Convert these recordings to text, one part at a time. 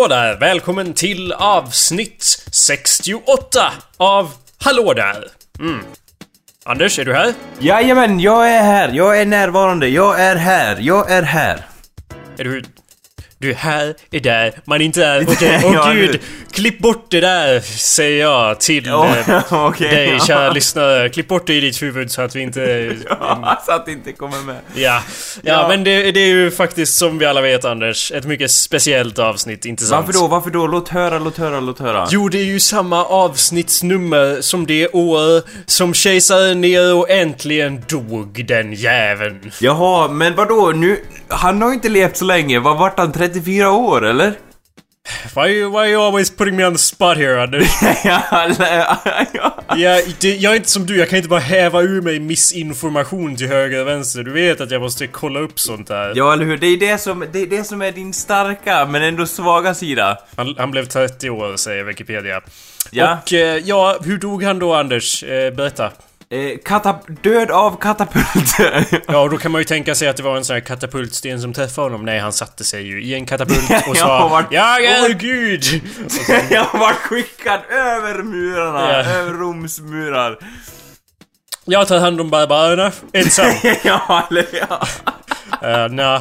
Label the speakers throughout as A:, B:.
A: Hallå där! Välkommen till avsnitt 68 av Hallå där! Mm. Anders, är du här?
B: Jajamän, jag är här. Jag är närvarande. Jag är här. Jag är här.
A: Är du... Du är här, är där, man inte är... Okej, åh
B: Ja,
A: gud!
B: nu.
A: Klipp bort det där, säger jag till
B: Ja,
A: eh,
B: okej.
A: dig, kära lyssnare. Klipp bort det i ditt huvud så att vi inte...
B: så att det inte kommer med.
A: Ja, ja,
B: Ja.
A: men det, det är ju faktiskt som vi alla vet Anders, ett mycket speciellt avsnitt, inte sant?
B: Varför då? Varför då? Låt höra, låt höra, låt höra.
A: Jo, det är ju samma avsnittsnummer som det år som kejsare Nero äntligen dog, den jäveln.
B: Jaha, men vad då? Nu... Han har ju inte levt så länge. Vad vart han? 34 år, eller?
A: Why, why are you always putting me on the spot here, Anders?
B: ja, ja.
A: jag, det, jag är inte som du, jag kan inte bara häva ur mig missinformation till höger och vänster. Du vet att jag måste kolla upp sånt där.
B: Ja, eller hur? Det är det som, det är det som är din starka, men ändå svaga sida.
A: Han, han blev 30 år, säger Wikipedia.
B: Ja.
A: Och eh, ja, hur dog han då, Anders? Eh, berätta.
B: Eh, katap- död av katapult.
A: Ja, och då kan man ju tänka sig att det var en sån här katapultsten som träffade honom. Nej, han satte sig ju i en katapult och
B: Ja,
A: sa
B: vart-
A: Jag är Gud!
B: jag var skickad över murarna,
A: Ja.
B: över Roms murar.
A: Jag tar hand om barbarerna, ensam.
B: ja, eller ja.
A: uh, nej,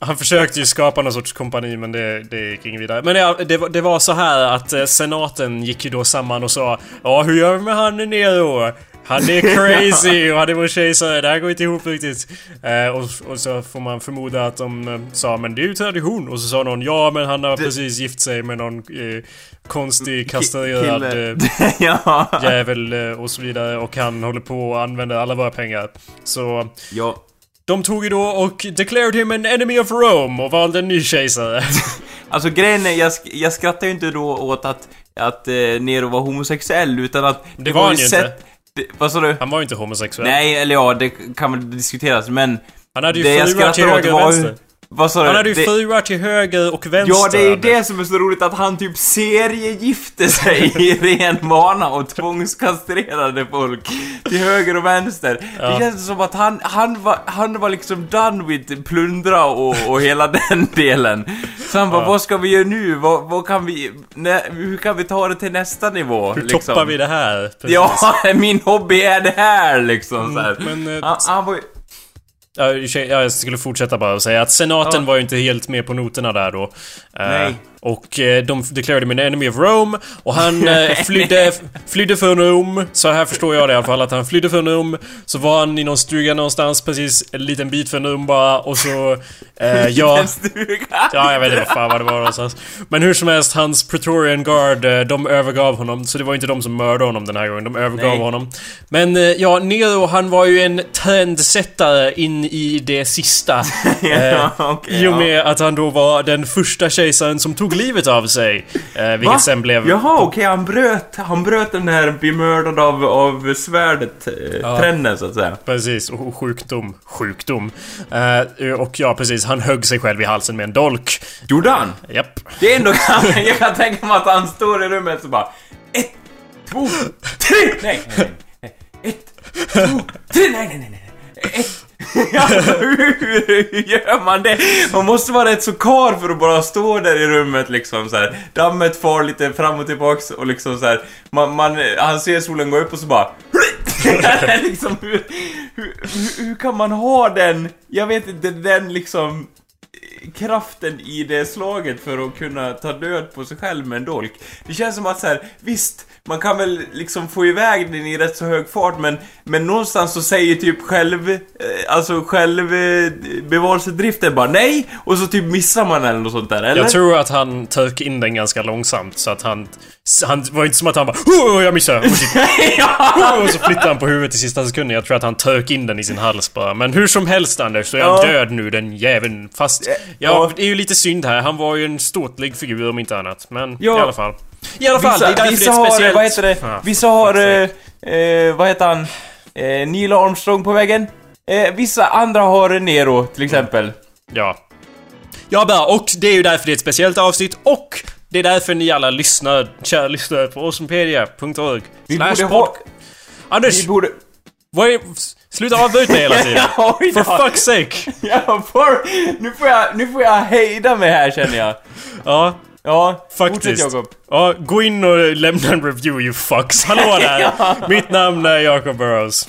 A: han försökte ju skapa någon sorts kompani men det, det gick inget vidare. Men det, det, det var så här att eh, senaten gick ju då samman och sa Ja, hur gör vi med han Nero? Han är crazy och han är vår kejsare, det här går inte ihop riktigt. Eh, och, och så får man förmoda att de eh, sa men det är ju tradition. Och så sa någon ja men han har precis gift sig med någon eh, konstig kastrerad eh,
B: ja.
A: jävel eh, och så vidare. Och han håller på och använder alla våra pengar. Så
B: ja.
A: de tog ju då och declared him an enemy of Rome och valde en ny kejsare.
B: Alltså grejen är, jag, sk- jag skrattar ju inte då åt att, att eh, Nero var homosexuell, utan att...
A: Det var han ju inte.
B: Det, vad sa du?
A: Han var ju inte homosexuell.
B: Nej, eller ja, det kan väl diskuteras, men...
A: Han hade ju fruar till höger och vänster.
B: Vad sa du?
A: Han hade ju
B: Det-
A: fruar till höger och vänster.
B: Ja, det är ju det som är så roligt att han typ seriegifte sig i ren vana och tvångskastrerade folk till höger och vänster.
A: Ja.
B: Det känns som att han, han, var, han var liksom done with plundra och, och hela den delen. Så han bara,
A: Ja.
B: vad ska vi göra nu? Vad, vad kan vi, nä, hur kan vi ta det till nästa nivå?
A: Hur
B: liksom?
A: toppar vi det här? Precis.
B: Ja, min hobby är det här liksom så här.
A: Mm, men, eh,
B: han, han var ju...
A: Ja, ursäkta, jag skulle fortsätta bara och säga att senaten
B: Ja.
A: var ju inte helt med på noterna där då. Eh,
B: Nej.
A: Och eh, de declarerade him an enemy of Rome och han eh, flydde, flydde från Rom. Så här förstår jag det i alla fall, att han flydde från Rom. Så var han i någon stuga någonstans precis en liten bit från Rom bara och så... Eh, ja... Ja, jag vet inte vad fan vad det var någonstans. Men hur som helst, hans Praetorian Guard, eh, de övergav honom. Så det var inte de som mördade honom den här gången, de övergav
B: Nej.
A: honom. Men eh, ja, Nero han var ju en trendsättare in i det sista.
B: Ja, okej,
A: I och
B: ja.
A: med att han då var den första kejsaren som tog livet av sig. Eh, vilket
B: Va?
A: sen blev...
B: Jaha, okej, han bröt, han bröt den här bli mördad av, av svärdet, eh,
A: Ja.
B: trenden så att säga.
A: Precis, och sjukdom. Sjukdom. Eh, och ja, precis, han högg sig själv i halsen med en dolk.
B: Gjorde han?
A: Japp.
B: Det är ändå, jag kan tänka mig att han står i rummet och bara Ett, två, tre! Nej, nej, nej. Ett, två, tre! Nej, nej, nej, nej. Ett. Ja, hur, hur gör man det? Man måste vara rätt så kar för att bara stå där i rummet liksom så här. Dammet far lite fram och tillbaks och liksom så här. Man, man, han ser solen gå upp och så bara liksom, hur, hur, hur, hur kan man ha den, jag vet inte, den liksom kraften i det slaget för att kunna ta död på sig själv med en dolk. Det känns som att så här, visst, man kan väl liksom få iväg den i rätt så hög fart men, men någonstans så säger typ själv, eh, alltså själv eh, bevarelsedriften bara nej och så typ missar man eller och sånt där, eller?
A: Jag tror att han tök in den ganska långsamt så att han... Han var inte som att han bara oh, jag missade! Och, typ,
B: ja!
A: och så flyttade han på huvudet i sista sekunden. Jag tror att han tök in den i sin hals bara. Men hur som helst Anders, så är han
B: Ja.
A: död nu den jäveln. Fast... Ja, det är ju lite synd här. Han var ju en ståtlig figur om inte annat. Men
B: Ja.
A: i alla fall. I alla fall,
B: Vissa,
A: det är
B: vissa
A: det är
B: har,
A: speciellt.
B: vad heter det,
A: Ah,
B: vissa har, eh, eh, vad heter han, eh, Neil Armstrong på väggen. Eh, vissa andra har Nero till exempel.
A: Ja. Ja, bra. Och det är ju därför det är ett speciellt avsnitt och det är därför ni alla lyssnar, kära lyssnare på awesomepedia.org.
B: Vi borde ha...
A: Anders!
B: Vi borde...
A: Vad är... Sluta avbryta mig hela tiden!
B: Ja.
A: For fuck's sake!
B: Jag får, nu, får jag, nu får jag hejda mig här känner jag.
A: Ja.
B: Ja,
A: Faktiskt.
B: Jakob.
A: Ja, gå in och lämna en review you fucks. Hallå där!
B: Ja.
A: Mitt namn är Jacob Burrows.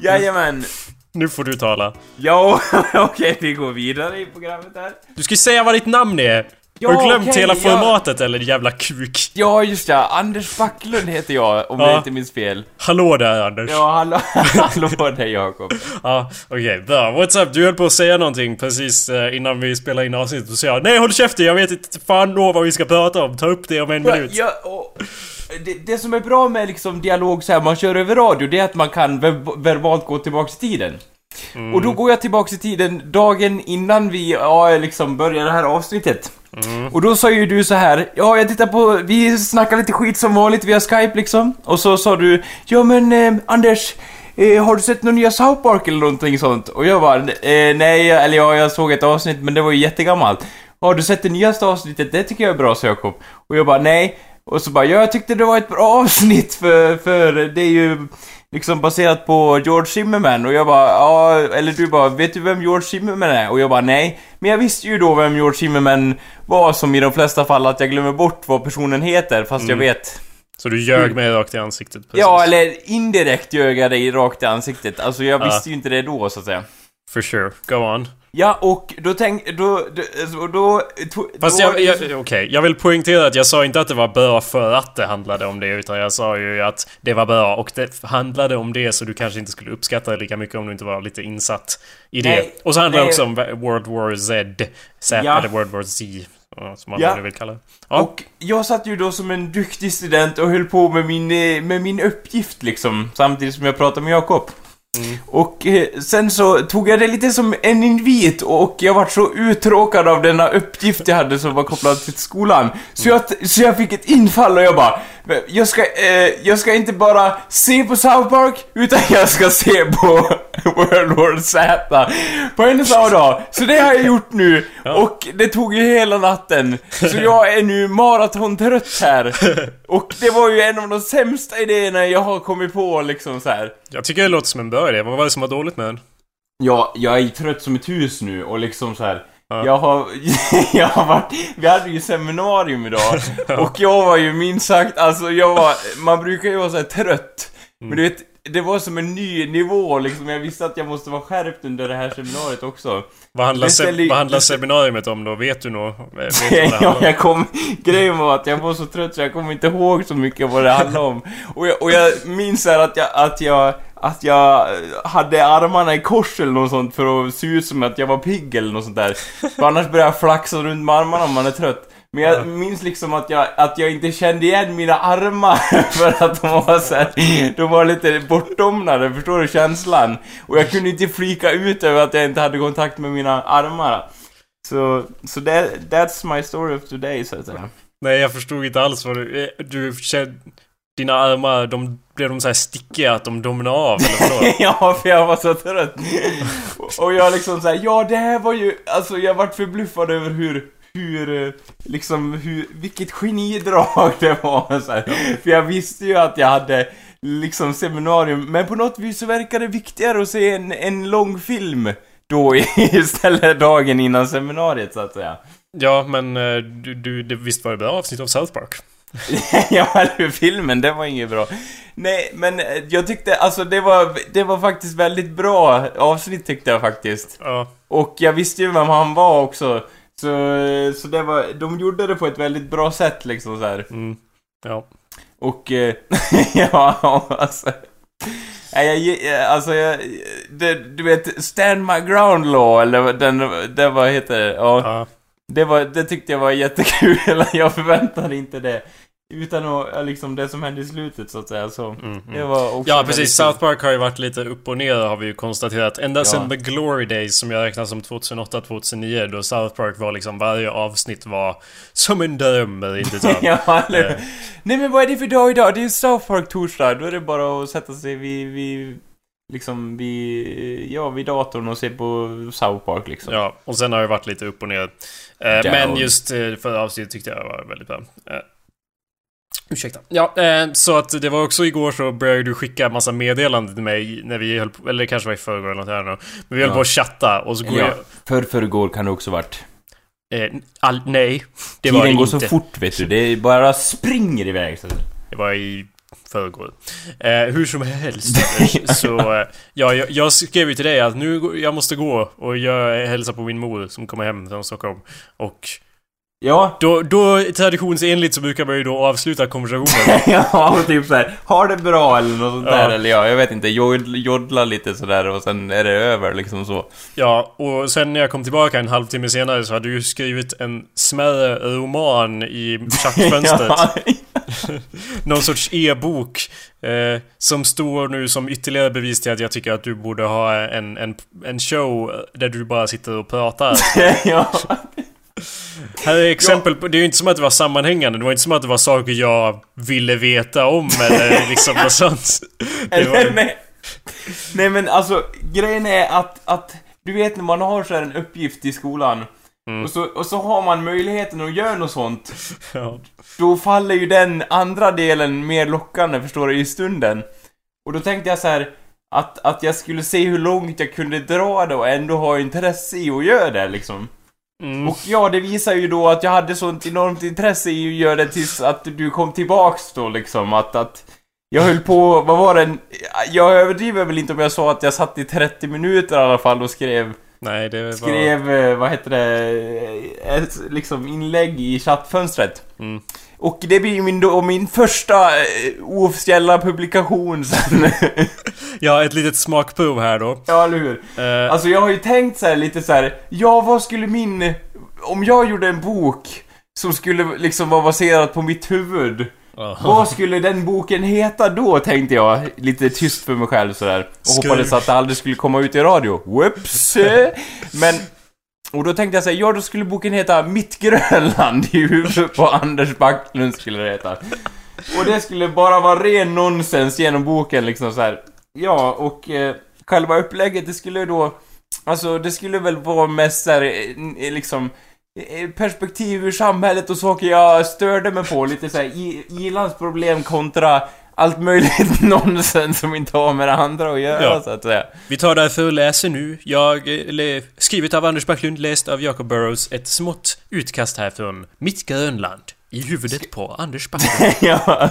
B: Jajamän.
A: Nu får du tala.
B: Ja, okej vi går vidare i programmet här.
A: Du ska säga vad ditt namn är!
B: Ja,
A: Har du glömt
B: okej,
A: hela
B: ja.
A: formatet eller jävla kuk?
B: Ja, just ja. Anders Backlund heter jag, om
A: Ja.
B: jag inte minns fel.
A: Hallå där Anders.
B: Ja, hallå, hallå där Jakob.
A: Ja, okej. bra. What's up? Du höll på att säga någonting precis eh, innan vi spelade in avsnittet. Och sa jag Nej håll käften, jag vet inte fan då vad vi ska prata om. Ta upp det om en minut.
B: Ja, och det, det som är bra med liksom dialog så här, man kör över radio, det är att man kan ver- verbalt gå tillbaks i tiden.
A: Mm.
B: Och då går jag tillbaks i tiden dagen innan vi ja, liksom börjar det här avsnittet.
A: Mm.
B: Och då sa ju du så här, ja jag tittar på, vi snackar lite skit som vanligt via Skype liksom. Och så sa du, ja men eh, Anders, eh, har du sett någon nya South Park eller någonting sånt? Och jag bara, eh, nej, eller ja, jag såg ett avsnitt men det var ju jättegammalt. Har du sett det nyaste avsnittet? Det tycker jag är bra, sa Jakob. Och jag bara, nej. Och så bara, ja, jag tyckte det var ett bra avsnitt för, för det är ju liksom baserat på George Zimmerman och jag bara, ja, eller du bara, vet du vem George Zimmerman är? Och jag bara, nej. Men jag visste ju då vem George Zimmerman var som i de flesta fall att jag glömmer bort vad personen heter fast jag vet.
A: Så du ljög mig rakt i ansiktet. Precis.
B: Ja, eller indirekt ljög jag dig rakt i ansiktet. Alltså jag
A: Ja.
B: visste ju inte det då så att säga.
A: For sure. Go on.
B: Ja, och då tänkte, då, då, då, då,
A: Fast jag, jag, okej, jag vill poängtera att jag sa inte att det var bra för att det handlade om det utan jag sa ju att det var bra och det handlade om det så du kanske inte skulle uppskatta det lika mycket om du inte var lite insatt i det.
B: Nej,
A: och så handlar det också om World War Z. Z
B: Ja.
A: eller World War Z. ja, Som man
B: Ja.
A: ja. vill kalla det. Ja.
B: Och jag satt ju då som en duktig student och höll på med min, eh, med min uppgift liksom, samtidigt som jag pratade med Jakob. Och eh, sen så tog jag det lite som en invit och jag var så uttråkad av denna uppgift jag hade som var kopplad till skolan. Så jag, så jag fick ett infall och jag bara, jag ska, eh, jag ska inte bara se på South Park, utan jag ska se på World War Z på en och samma dag. Så det har jag gjort nu och det tog ju hela natten. Så jag är nu maratontrött här. Och det var ju en av de sämsta idéerna jag har kommit på liksom så här.
A: Jag tycker det låter som en bra idé. Vad var det som var dåligt med den?
B: Ja, jag är trött som ett hus nu och liksom så här.
A: Ja.
B: Jag har, jag har varit, vi hade ju seminarium idag och jag var ju minst sagt, alltså jag var, man brukar ju vara så här trött. Men du vet, det var som en ny nivå liksom, jag visste att jag måste vara skärpt under det här seminariet också.
A: Vad handlar,
B: Det
A: se- vad handlar
B: det-
A: seminariet om då? Vet du nog? Det
B: ja, jag kom, grejen var att jag var så trött så jag kommer inte ihåg så mycket vad det handlade om. Och jag, och jag minns här att jag, att jag, att jag hade armarna i kors eller något sånt för att se ut som att jag var pigg eller något sånt där. För annars börjar jag flaxa runt med armarna om man är trött. Men jag minns liksom att jag, att jag inte kände igen mina armar för att de var så här, de var lite bortdomnade, förstår du känslan? Och jag kunde inte flika ut över att jag inte hade kontakt med mina armar. Så, så that, that's my story of today så att säga.
A: Nej, jag förstod inte alls vad du... eh, Du kände... Dina armar, de, blev de så här stickiga att de domnade av eller vadå?
B: ja, för jag var så trött. Och jag liksom såhär, ja det här var ju, alltså jag vart förbluffad över hur, hur, eh, liksom hur, vilket genidrag det var så här. För jag visste ju att jag hade liksom seminarium, men på något vis så verkar det viktigare att se en, en lång film då istället dagen innan seminariet så att säga.
A: Ja, men eh, du, du visst var det bra avsnitt av South Park?
B: ja, eller filmen, det var inget bra. Nej, men eh, jag tyckte, alltså det var, det var faktiskt väldigt bra avsnitt tyckte jag faktiskt.
A: Ja.
B: Och jag visste ju vem han var också. Så, så det var, de gjorde det på ett väldigt bra sätt liksom så här.
A: Mm. Ja.
B: Och, eh, ja, alltså. Nej, jag, ge- alltså jag, det, du vet, Stand My Ground Law, eller den, det vad heter det? Ja.
A: ja.
B: Det, var, det tyckte jag var jättekul, jag förväntade inte det. Utan att, ja, liksom det som hände i slutet så att säga, så.
A: Mm, mm.
B: Det var också
A: Ja precis. South Park har ju varit lite upp och ner har vi ju konstaterat. Ända
B: Ja.
A: sedan The Glory Days som jag räknar som 2008-2009 då South Park var liksom varje avsnitt var som en dröm riktigt av.
B: ja, eller
A: Eh.
B: Nej men vad är det för dag idag? Det är ju South Park torsdag, då är det bara att sätta sig vid, vid liksom vid, ja, vid datorn och se på South Park liksom.
A: Ja, och sen har det varit lite upp och ner. Eh, men just eh, förra avsnittet tyckte jag var väldigt bra. Eh, ursäkta. Ja, eh, så att det var också igår så började du skicka massa meddelanden till mig när vi höll på, eller det kanske var i förrgår eller något här nu. Men vi höll
B: Ja.
A: på att chatta och så går
B: ja,
A: jag...
B: för förrgår kan det också varit.
A: Eh, all, nej, det var det
B: Tiden går
A: inte.
B: så fort vet du, det bara springer iväg. Så.
A: Det var i förrgår. Eh, hur som helst. så, eh, ja, jag, jag skrev ju till dig att nu, jag måste gå och jag hälsar på min mor som kommer hem från Stockholm. Och
B: Ja,
A: då, då traditionsenligt så brukar man ju då avsluta konversationen.
B: ja, och typ såhär, har det bra eller något sånt
A: Ja.
B: där, eller ja, jag vet inte, jod- joddla lite sådär och sen är det över liksom så.
A: Ja, och sen när jag kom tillbaka en halvtimme senare så hade du skrivit en smärre roman i chattfönstret.
B: Ja,
A: Någon sorts e-bok. Eh, som står nu som ytterligare bevis till att jag tycker att du borde ha en, en, en show där du bara sitter och pratar.
B: ja.
A: Här är exempel på... Det är ju inte som att det var sammanhängande. Det var inte som att det var saker jag ville veta om eller liksom något sånt.
B: Eller, nej. nej men alltså, grejen är att, att du vet när man har så här en uppgift i skolan
A: Mm.
B: och, så, och så har man möjligheten att göra något sånt.
A: ja.
B: Då faller ju den andra delen mer lockande, förstår du, i stunden. Och då tänkte jag så här att, att jag skulle se hur långt jag kunde dra det och ändå ha intresse i att göra det liksom.
A: Mm.
B: Och ja, det visar ju då att jag hade sånt enormt intresse i att göra det tills att du kom tillbaks då liksom. Att, att jag höll på, vad var det? Jag överdriver väl inte om jag sa att jag satt i 30 minuter i alla fall och skrev,
A: Nej, det var...
B: skrev, eh, vad heter det, ett liksom inlägg i chattfönstret.
A: Mm.
B: Och det blir min, då, min första eh, officiella publikation sen.
A: Ja, ett litet smakprov här då.
B: ja, eller hur?
A: Eh,
B: Alltså jag har ju tänkt så här lite så här. ja vad skulle min... Om jag gjorde en bok som skulle liksom vara baserad på mitt huvud.
A: Ja.
B: Vad skulle den boken heta då, tänkte jag. Lite tyst för mig själv sådär. Och hoppades att det aldrig skulle komma ut i radio. Whoops! Men... Och då tänkte jag säga, ja då skulle boken heta Mitt Grönland i huvudet på Anders Backlund skulle det heta. Och det skulle bara vara ren nonsens genom boken liksom så här. Ja, och eh, själva upplägget det skulle då... Alltså det skulle väl vara mest så här, eh, liksom eh, perspektiv ur samhället och saker jag störde mig på. Lite såhär i-landsproblem kontra allt möjligt nonsens som inte har med det andra att göra
A: Ja.
B: så att säga.
A: Vi tar därför och läser nu. Jag, eh, le, skrivet av Anders Backlund, läst av Jacob Burrows, ett smått utkast här från Mitt Grönland. I huvudet på Anders Backlund.
B: ja.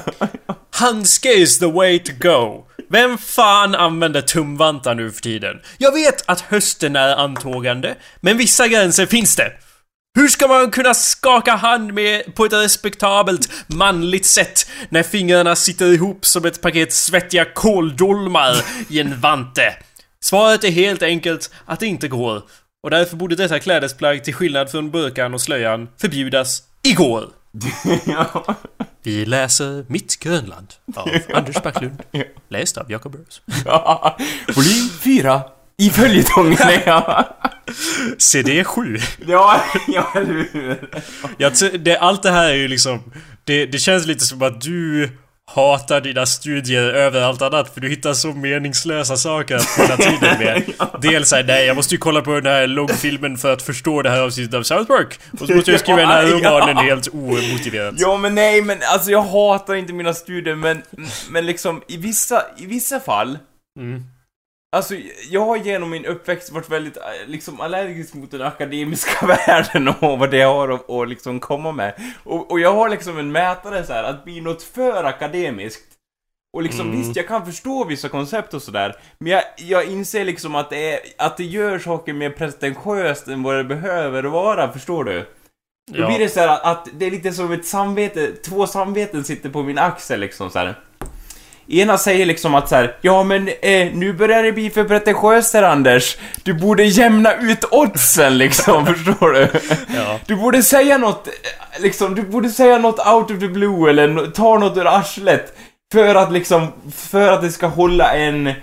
A: Handske is the way to go. Vem fan använder tumvantar nu för tiden? Jag vet att hösten är antågande, men vissa gränser finns det. Hur ska man kunna skaka hand med på ett respektabelt manligt sätt när fingrarna sitter ihop som ett paket svettiga kåldolmar i en vante? Svaret är helt enkelt att det inte går. Och därför borde detta klädesplagg till skillnad från burkan och slöjan förbjudas igår.
B: ja.
A: Vi läser Mitt Grönland av Anders Backlund. Läst av Jacob Burrows.
B: Volym 4 i följetongen. ja.
A: CD 7.
B: ja, ja, eller hur?
A: Jag det, allt det här är ju liksom... Det, det känns lite som att du hatar dina studier över allt annat för du hittar så meningslösa saker att fylla tiden med. Dels såhär, nej jag måste ju kolla på den här långfilmen för att förstå det här avsnittet av South Park. Och så måste jag skriva den här
B: ja.
A: romanen helt omotiverat.
B: Ja men nej men alltså jag hatar inte mina studier men, men liksom i vissa, i vissa fall
A: Mm.
B: Alltså jag har genom min uppväxt varit väldigt eh, liksom allergisk mot den akademiska världen och vad det har att, att liksom komma med. Och, och jag har liksom en mätare så här att bli något för akademiskt och liksom
A: Mm.
B: visst, jag kan förstå vissa koncept och sådär Men jag, jag inser liksom att det, är, att det gör saker mer pretentiöst än vad det behöver vara, förstår du? Då
A: Ja.
B: blir det så här att det är lite som ett samvete, två samveten sitter på min axel liksom så här. Ena säger liksom att så här, ja men eh, nu börjar det bli för pretentiöst här Anders. Du borde jämna ut oddsen liksom, förstår du?
A: Ja.
B: Du borde säga något, eh, liksom, du borde säga något out of the blue eller ta något ur arslet. För att liksom, för att det ska hålla en,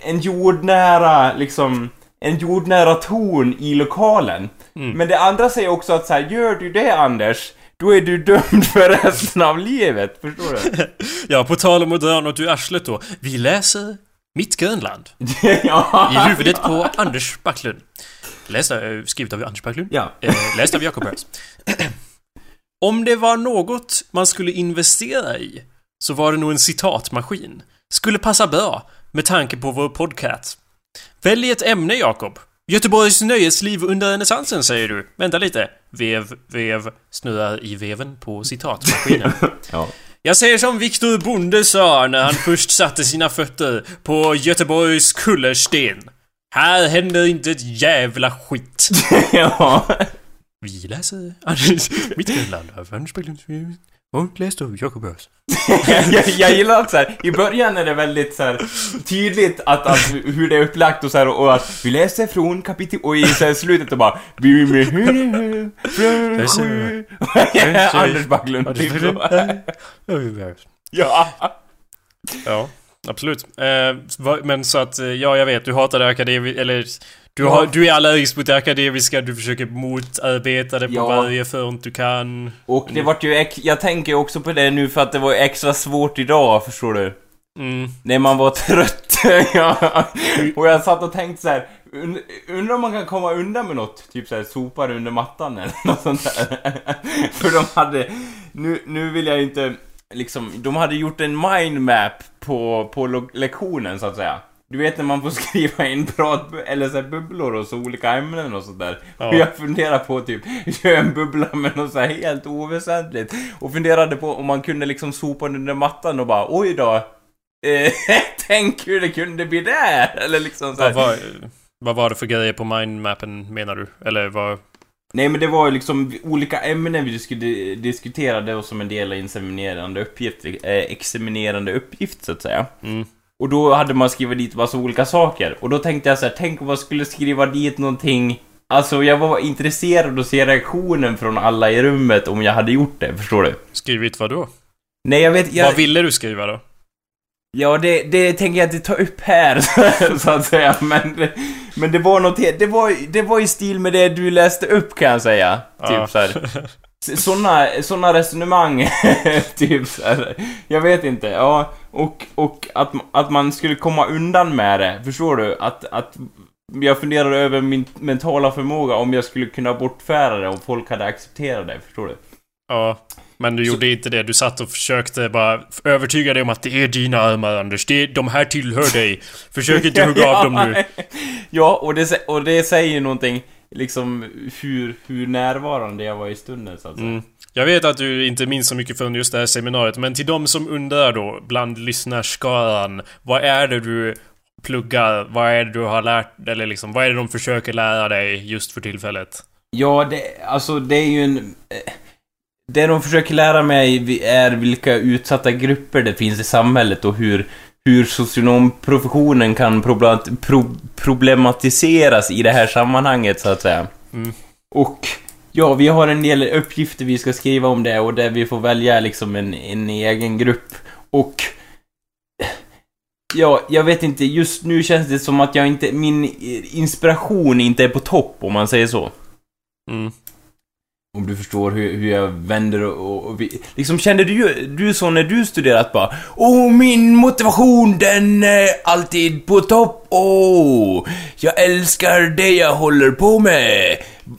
B: en jordnära, liksom, en jordnära ton i lokalen.
A: Mm.
B: Men det andra säger också att så här, gör du det Anders, då är du dömd för resten av livet, förstår du?
A: ja, på tal om att dra något ur arslet då. Vi läser Mitt Grönland.
B: ja.
A: I huvudet på Anders Backlund. Läst av, eh, skrivet av Anders Backlund.
B: Ja.
A: Eh, läst av Jacob Burrows. Om det var något man skulle investera i så var det nog en citatmaskin. Skulle passa bra med tanke på vår podcast. Välj ett ämne, Jakob. Göteborgs nöjesliv under renässansen, säger du. Vänta lite. Vev, vev snurrar i veven på citatmaskinen.
B: Ja.
A: Jag säger som Viktor Bonde sa när han först satte sina fötter på Göteborgs kullersten. Här händer inte ett jävla skit.
B: ja.
A: Vi läser Anders Mitt Grönland Bäcklunds och läst av Jakob Örs.
B: jag, jag gillar också här, i början är det väldigt så här, tydligt att, att hur det är upplagt och så här, och att vi läser från kapitel och i så här, slutet och bara Anders Backlund typ så. Ja.
A: Ja, absolut. Eh, men så att, eh, ja jag vet, du hatar det akademiska, eller du, har, du är allergisk mot det akademiska, du försöker motarbeta det på
B: Ja.
A: varje front du kan.
B: Och det vart ju, jag tänker också på det nu för att det var extra svårt idag, förstår du?
A: Mm.
B: När man var trött. Och jag satt och tänkte så här. und- Undrar om man kan komma undan med något? Typ så här sopar under mattan eller något sånt där. För de hade... Nu, nu vill jag inte... Liksom, de hade gjort en mindmap på, på lektionen så att säga. Du vet när man får skriva in prat eller så bubblor och så olika ämnen och sådär.
A: Ja.
B: Och jag funderar på typ, göra en bubbla med något så helt oväsentligt. Och funderade på om man kunde liksom sopa under mattan och bara oj då. Eh, tänk hur det kunde bli där! Eller liksom så här.
A: Vad, vad var det för grejer på mindmappen menar du? Eller vad?
B: Nej men det var ju liksom olika ämnen vi skulle diskutera det och som en del av inseminerande uppgift, eh, examinerande uppgift så att säga.
A: Mm.
B: Och då hade man skrivit dit massa olika saker. Och då tänkte jag så här, tänk om man skulle skriva dit någonting Alltså jag var intresserad att se reaktionen från alla i rummet om jag hade gjort det, förstår du?
A: Skrivit vad då?
B: Nej jag vet, jag,
A: Vad ville du skriva då?
B: Ja, det, det tänker jag inte ta upp här, så att säga. Men det, men det var något helt- det var, det var i stil med det du läste upp kan jag säga. Typ
A: Ja.
B: så här. Såna, såna resonemang, typ så här. Jag vet inte, ja. Och, och att, att man skulle komma undan med det, förstår du? Att, att jag funderar över min mentala förmåga om jag skulle kunna bortföra det om folk hade accepterat det, förstår du?
A: Ja. Men du
B: Så-
A: gjorde inte det. Du satt och försökte bara övertyga dig om att det är dina armar Anders. Det, de här tillhör dig. Försök inte hugga av dem nu.
B: Ja, och det, och det säger någonting, liksom, hur, hur närvarande jag var i stunden, så att säga.
A: Mm. Jag vet att du inte minns så mycket från just det här seminariet, men till de som undrar då, bland lyssnarskaran, vad är det du pluggar? Vad är det du har lärt eller liksom, vad är det de försöker lära dig just för tillfället?
B: Ja, det, alltså det är ju en... eh, Det de försöker lära mig är vilka utsatta grupper det finns i samhället och hur, hur socionomprofessionen kan problematiseras i det här sammanhanget, så att säga.
A: Mm.
B: Och ja, vi har en del uppgifter vi ska skriva om det och där vi får välja liksom en, en egen grupp. Och Ja, jag vet inte, just nu känns det som att jag inte, min inspiration inte är på topp om man säger så.
A: Mm.
B: Om du förstår hur, hur jag vänder och, och vi, liksom kände du, du så när du studerat bara Åh, min motivation den är alltid på topp, åh, jag älskar det jag håller på med.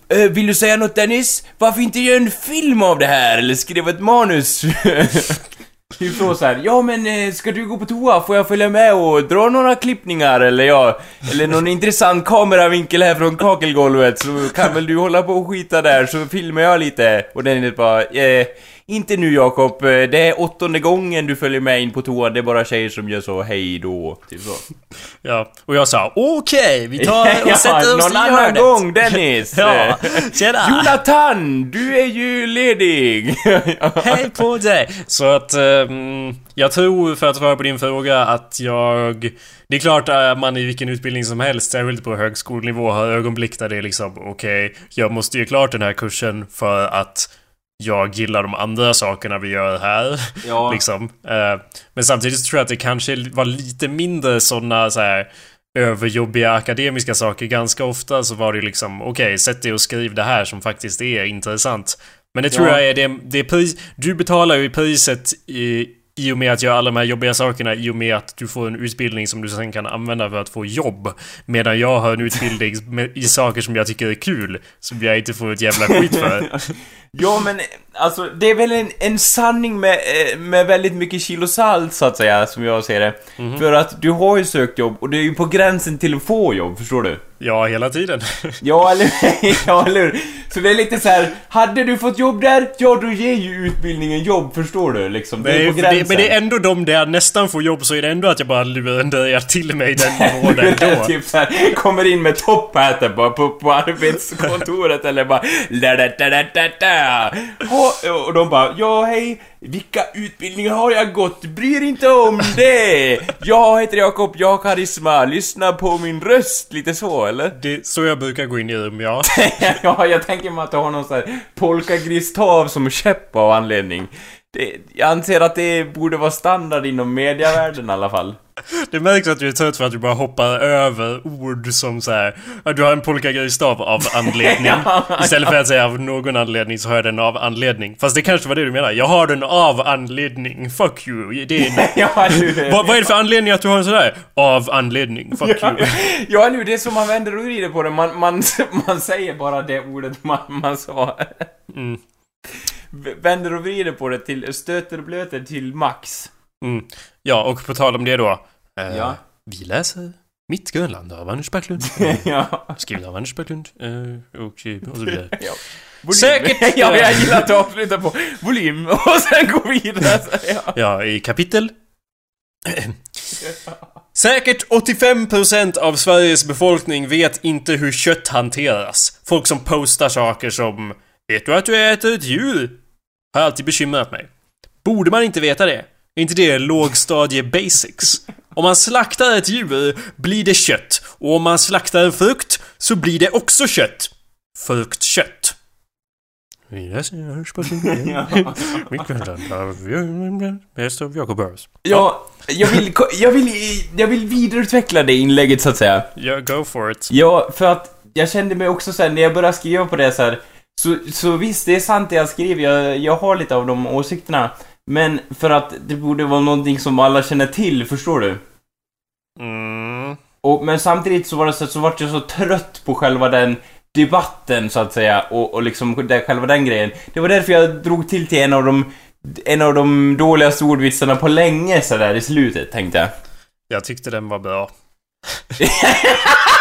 B: Eh, vill du säga något Dennis? Varför inte göra en film av det här eller skriva ett manus? Typ så så här, ja men eh, ska du gå på toa? Får jag följa med och dra några klippningar? Eller ja, eller någon intressant kameravinkel här från kakelgolvet så kan väl du hålla på och skita där så filmar jag lite. Och den är bara, eh, inte nu Jakob, eh, det är åttonde gången du följer med in på toa, det är bara tjejer som gör så, hej då. Typ så.
A: Ja, och jag sa okej, vi tar och sätter oss
B: någon
A: i
B: annan
A: hörnet.
B: gång Dennis!
A: Ja, tjena!
B: Jonathan, du är ju ledig!
A: Hej på dig! Så att, ehm, jag tror för att svara på din fråga att jag... Det är klart att man i vilken utbildning som helst, särskilt på högskolenivå, har ögonblick där det är liksom okej, jag måste ge klart den här kursen för att jag gillar de andra sakerna vi gör här.
B: Ja.
A: liksom. Eh, men samtidigt tror jag att det kanske var lite mindre sådana så här överjobbiga akademiska saker. Ganska ofta så var det liksom okej, sätt dig och skriv det här som faktiskt är intressant. Men det tror
B: Ja.
A: jag är det, det är pris... Du betalar ju priset i, i och med att göra alla de här jobbiga sakerna i och med att du får en utbildning som du sen kan använda för att få jobb. Medan jag har en utbildning i saker som jag tycker är kul. Som jag inte får ett jävla skit för.
B: Ja, men alltså det är väl en, en sanning med, eh, med väldigt mycket kilo salt så att säga, som jag ser det. För att du har ju sökt jobb och det är ju på gränsen till att få jobb, förstår du?
A: Ja, hela tiden.
B: Ja, eller, ja, eller hur? Så det är lite så här, hade du fått jobb där, ja då ger ju utbildningen jobb, förstår du? Liksom. Det är
A: Men
B: på
A: det,
B: gränsen.
A: men det är ändå de där nästan får jobb så är det ändå att jag bara lurar till mig den nivån ändå.
B: typ såhär, kommer in med topphatten bara på, på arbetskontoret eller bara da da da da da och, och de bara ja hej, vilka utbildningar har jag gått? Bryr inte om det! Jag heter Jakob, jag har karisma, lyssna på min röst, lite så eller?
A: Det är så jag brukar gå in i rum, ja.
B: ja, jag tänker mig att du har någon sån här polkagristav som käpp av anledning. Det, jag anser att det borde vara standard inom mediavärlden i alla fall.
A: Det märks att du är trött för att du bara hoppar över ord som så här. "Ja, Du har en polkagrisstav av anledning. Istället för att säga av någon anledning så har jag den av anledning. Fast det kanske var det du menar. Jag har den av anledning. Fuck you. Det är
B: ja,
A: vad, vad är det för anledning att du har en sådär? Av anledning. Fuck
B: Ja,
A: you.
B: ja, nu det är som man vänder och vrider på det. Man, man, man säger bara det ordet man, man sa.
A: Mm.
B: Vänder och vrider på det till stöter och blöter till max.
A: Mm. Ja, och på tal om det då. eh,
B: Ja.
A: Vi läser Mitt Grönland av Anders Backlund.
B: ja.
A: Skriven av Anders Backlund. eh, och, och så vidare.
B: ja. Volym.
A: Säkert.
B: ja, jag gillar att avsluta på volym och sen gå vidare. Ja.
A: Ja, i kapitel. Säkert 85% av Sveriges befolkning vet inte hur kött hanteras. Folk som postar saker som Vet du att du äter ett djur? Har alltid bekymrat mig. Borde man inte veta det? Är inte det lågstadie basics? Om man slaktar ett djur blir det kött. Och om man slaktar en frukt så blir det också kött. Fruktkött. Bäst av Jacob
B: ja, jag vill, jag, vill, jag vill vidareutveckla det inlägget så att säga.
A: Ja, go for it.
B: Ja, för att jag kände mig också så här, när jag började skriva på det så här, så, så visst, det är sant det jag skriver, jag, jag har lite av de åsikterna. Men för att det borde vara någonting som alla känner till, förstår du?
A: Mm.
B: Och, men samtidigt så var det så, så vart jag så trött på själva den debatten så att säga och, och liksom det, själva den grejen. Det var därför jag drog till till en av de en av de dåligaste ordvitsarna på länge så där i slutet tänkte jag.
A: Jag tyckte den var bra.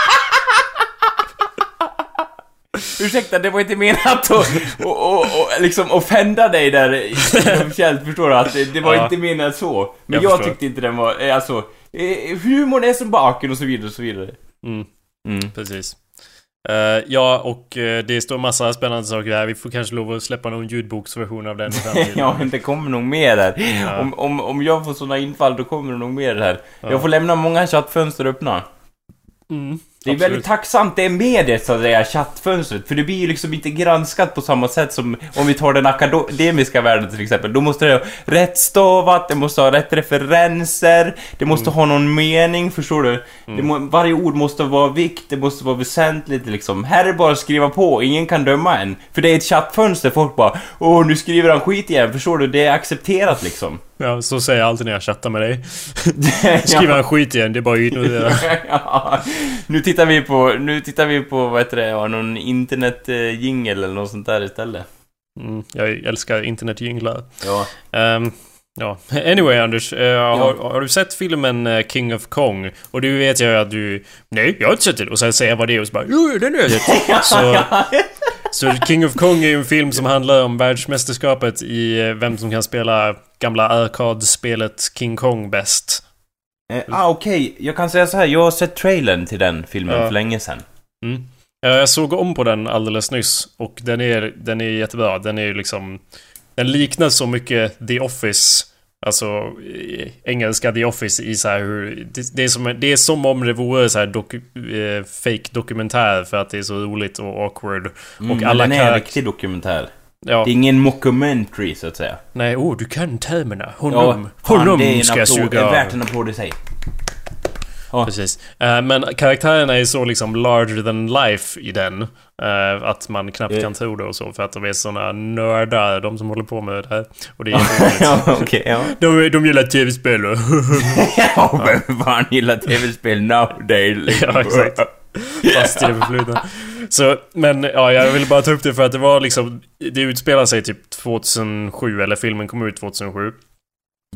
B: Ursäkta, det var inte menat att och, och, och, liksom offenda dig där officiellt, förstår du? Att det, det var
A: Ja.
B: inte menat så. Men
A: Jag
B: jag, tyckte inte den var, eh, alltså, eh, humorn är som baken och så vidare och så vidare.
A: Mm,
B: Mm.
A: precis. Eh, ja, och eh, det står massa spännande saker här. Vi får kanske lov att släppa någon ljudboksversion av den
B: ja, det kommer nog mer där.
A: Ja.
B: Om, om, om jag får såna infall, då kommer det nog mer här.
A: Ja.
B: Jag får lämna många chattfönster öppna.
A: Mm,
B: Det är
A: absolut.
B: väldigt tacksamt det är med det, så att säga, chattfönstret. För det blir ju liksom inte granskat på samma sätt som om vi tar den akademiska världen till exempel. Då måste det ha rätt stavat, det måste ha rätt referenser, det måste ha någon mening, förstår du? Det må, varje ord måste vara vikt, det måste vara väsentligt liksom. Här är det bara att skriva på, ingen kan döma en. För det är ett chattfönster, folk bara Åh, nu skriver han skit igen, förstår du? Det är accepterat liksom.
A: Ja, så säger jag alltid när jag chattar med dig. Skriver han skit igen, det är bara att ignorera.
B: ja, nu tittar vi på, nu tittar vi på, vad heter det, ja, någon internet-jingel eller något sånt där istället.
A: Mm, jag älskar internetjinglar.
B: Ja.
A: Ehm, ja, anyway Anders. eh, har, har du sett filmen eh, King of Kong? Och du vet jag att du... Nej, jag har inte sett den. Och sen säger jag vad det är och så bara Jo, den är det. Så, så King of Kong är ju en film som handlar om världsmästerskapet i eh, vem som kan spela gamla arkadspelet King Kong bäst.
B: Eh, ah, okej. Jag kan säga så här, jag har sett trailern till den filmen
A: Ja.
B: för länge sedan.
A: Mm. Ja, Jag såg om på den alldeles nyss och den är, den är jättebra. Den är ju liksom... Den liknar så mycket The Office. Alltså eh, engelska The Office i så här hur... Det, det, är, som, det är som om det vore så här doku, eh, fake dokumentär för att det är så roligt och awkward.
B: Mm,
A: och
B: men
A: alla
B: den är en riktig dokumentär.
A: Ja,
B: Det är ingen mockumentary, så att säga.
A: nej, åh, du kan termerna. Honom,
B: fan,
A: honom
B: det
A: ska jag suga
B: Det är
A: av.
B: värt en applåd i sig.
A: Precis. Eh, men karaktärerna är så liksom larger than life i den. eh, att man knappt
B: Eh.
A: kan tro det och så. För att de är såna nördar, de som håller på med det här. Och det är
B: ja, okej, ja.
A: de, de gillar tv-spel och...
B: Ja, vem fan gillar tv-spel nowadays? liksom?
A: Ja, exakt. Fast i det förflutna. Så, men ja, jag ville bara ta upp det för att det var liksom... Det utspelar sig typ 2007, eller filmen kom ut 2007.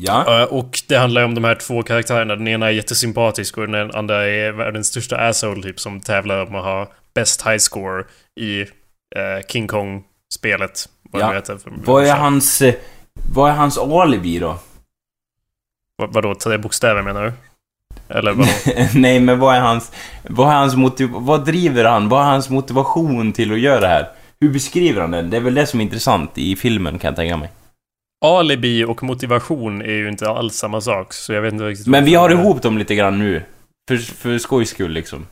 B: Ja.
A: Eh, Och det handlar ju om de här två karaktärerna. Den ena är jättesympatisk och den andra är världens största asshole typ som tävlar om att ha best high score i eh, King Kong-spelet. Vad
B: Ja.
A: heter.
B: Vad är hans... eh, Vad är hans alibi då?
A: Vad, vadå, tre bokstäver menar du? Eller vadå?
B: Nej, men vad är hans... Vad är hans motiv... Vad driver han? Vad är hans motivation till att göra det här? Hur beskriver han den? Det är väl det som är intressant i filmen, kan jag tänka mig.
A: Alibi och motivation är ju inte alls samma sak, så jag vet inte riktigt
B: Men vi har ihop dem lite grann nu. För, för skojs skull, liksom.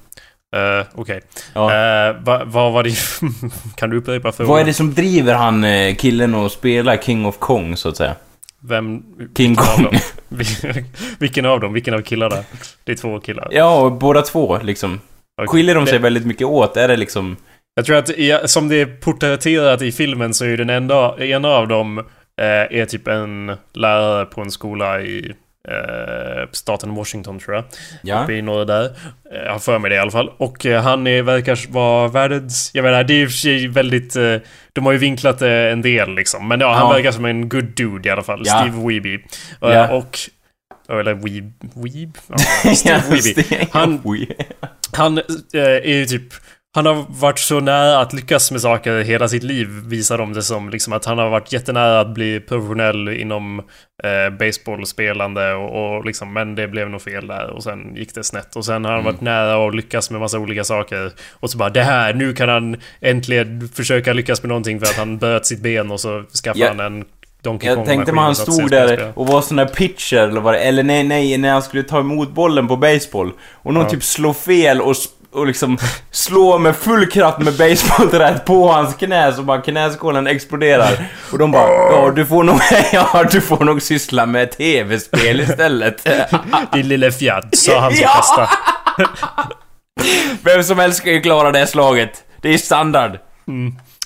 A: Eh, Okej.
B: Ja.
A: Eh, va- Vad var det... kan du upprepa för
B: Vad är det som driver han, eh, killen, att spela King of Kong, så att säga?
A: Vem...
B: King
A: vilken av
B: Kong.
A: dem? vilken av dem? Vilken av killarna? Det är två killar.
B: Ja, båda två, liksom.
A: Okej.
B: Skiljer de sig
A: Det-
B: väldigt mycket åt? Är det liksom...
A: Jag tror att som det är porträtterat i filmen så är ju den enda, ena av dem eh, är typ en lärare på en skola i eh, staten Washington tror jag.
B: Ja?
A: Uppe i norr där. Eh, Jag har för mig det i alla fall. Och eh, han är, verkar vara världens... Jag menar, det är och för sig väldigt... Eh, de har ju vinklat det en del liksom. Men ja, han
B: Ja.
A: verkar som en good dude i alla fall.
B: Ja.
A: Steve Weeby.
B: Ja.
A: Och... Eller Weeb... Weeb? Steve Weeby. Han- Han är ju typ... Han har varit så nära att lyckas med saker hela sitt liv, visar de det som. Liksom att han har varit jättenära att bli professionell inom eh, baseballspelande och, och liksom, men det blev nog fel där och sen gick det snett. Och sen har han
B: Mm.
A: varit nära att lyckas med massa olika saker. Och så bara det här, nu kan han äntligen försöka lyckas med någonting för att han bröt sitt ben och så skaffade
B: Ja.
A: han en Donkey
B: Jag tänkte man han stod där och var sån där pitcher eller vad det Eller nej, nej, när han skulle ta emot bollen på baseball. Och någon
A: Ja.
B: typ slår fel och, och liksom slår med full kraft med basebollträt på hans knä så bara knäskålen exploderar. Och de bara ja du får nog, ja du får nog syssla med tv-spel istället.
A: Din lille fjadd, sa han som kastade.
B: Vem som helst ska ju klara det slaget. Det är standard.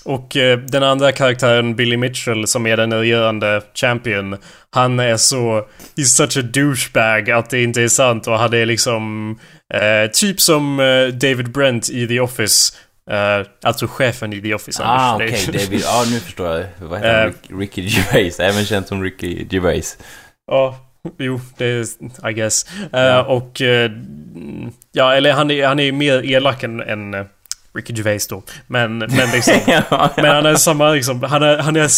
A: Och eh, den andra karaktären, Billy Mitchell, som är den regerande champion. Han är så... He's such a douchebag att det inte är sant och han är liksom... Eh, typ som eh, David Brent i The Office. Eh, alltså chefen i The Office.
B: Ah okej,
A: Det-
B: David. Ja nu förstår jag. Vad heter han?
A: Eh.
B: Rick- Ricky Gervais. Även känd som Ricky Gervais.
A: Ja, jo, det är... I guess. Eh,
B: Ja.
A: Och... Ja, eller han är, han är mer elak än, än Ricky Gervais då. Men, men liksom...
B: ja,
A: Men han är samma liksom, han är, han är,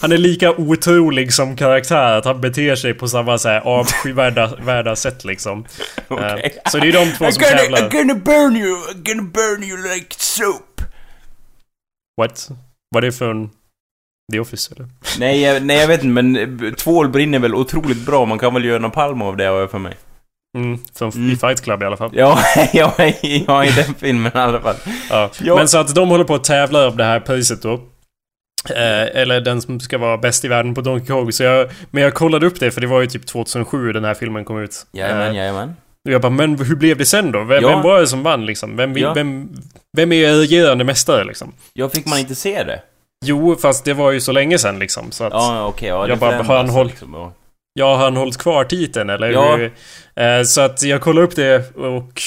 A: han är lika otrolig som karaktär. Att han beter sig på samma så här avskyvärda värda sätt liksom.
B: Okej.
A: Eh, så det är de två som
B: I'm gonna,
A: tävlar.
B: I'm gonna burn you, I'm gonna burn you like soap.
A: What? Vad är det för en... The Office eller?
B: Nej jag, nej, jag vet inte, men tvål brinner väl otroligt bra. Man kan väl göra någon palm av det, har jag för mig.
A: Mm, som
B: Mm.
A: i Fight Club i alla fall.
B: Ja, ja, ja, i den filmen i alla fall.
A: Ja.
B: Ja.
A: Men så att de håller på att tävla om det här priset då. Eh, eller den som ska vara bäst i världen på Donkey Kong. Så jag, men jag kollade upp det för det var ju typ 2007 den här filmen kom ut.
B: Jajamän,
A: Eh,
B: jajamän.
A: Och jag bara, men hur blev det sen då? Vem,
B: Ja.
A: vem var det som vann liksom? Vem,
B: Ja.
A: vem, vem är regerande mästare liksom?
B: Ja, fick man inte se det?
A: Jo, fast det var ju så länge sen liksom. Så att, ja.
B: Ja.
A: Jag bara, har han håll-
B: Liksom, ja.
A: han hållit kvar titeln eller?
B: Ja.
A: hur? Eh, så att jag kollade upp det och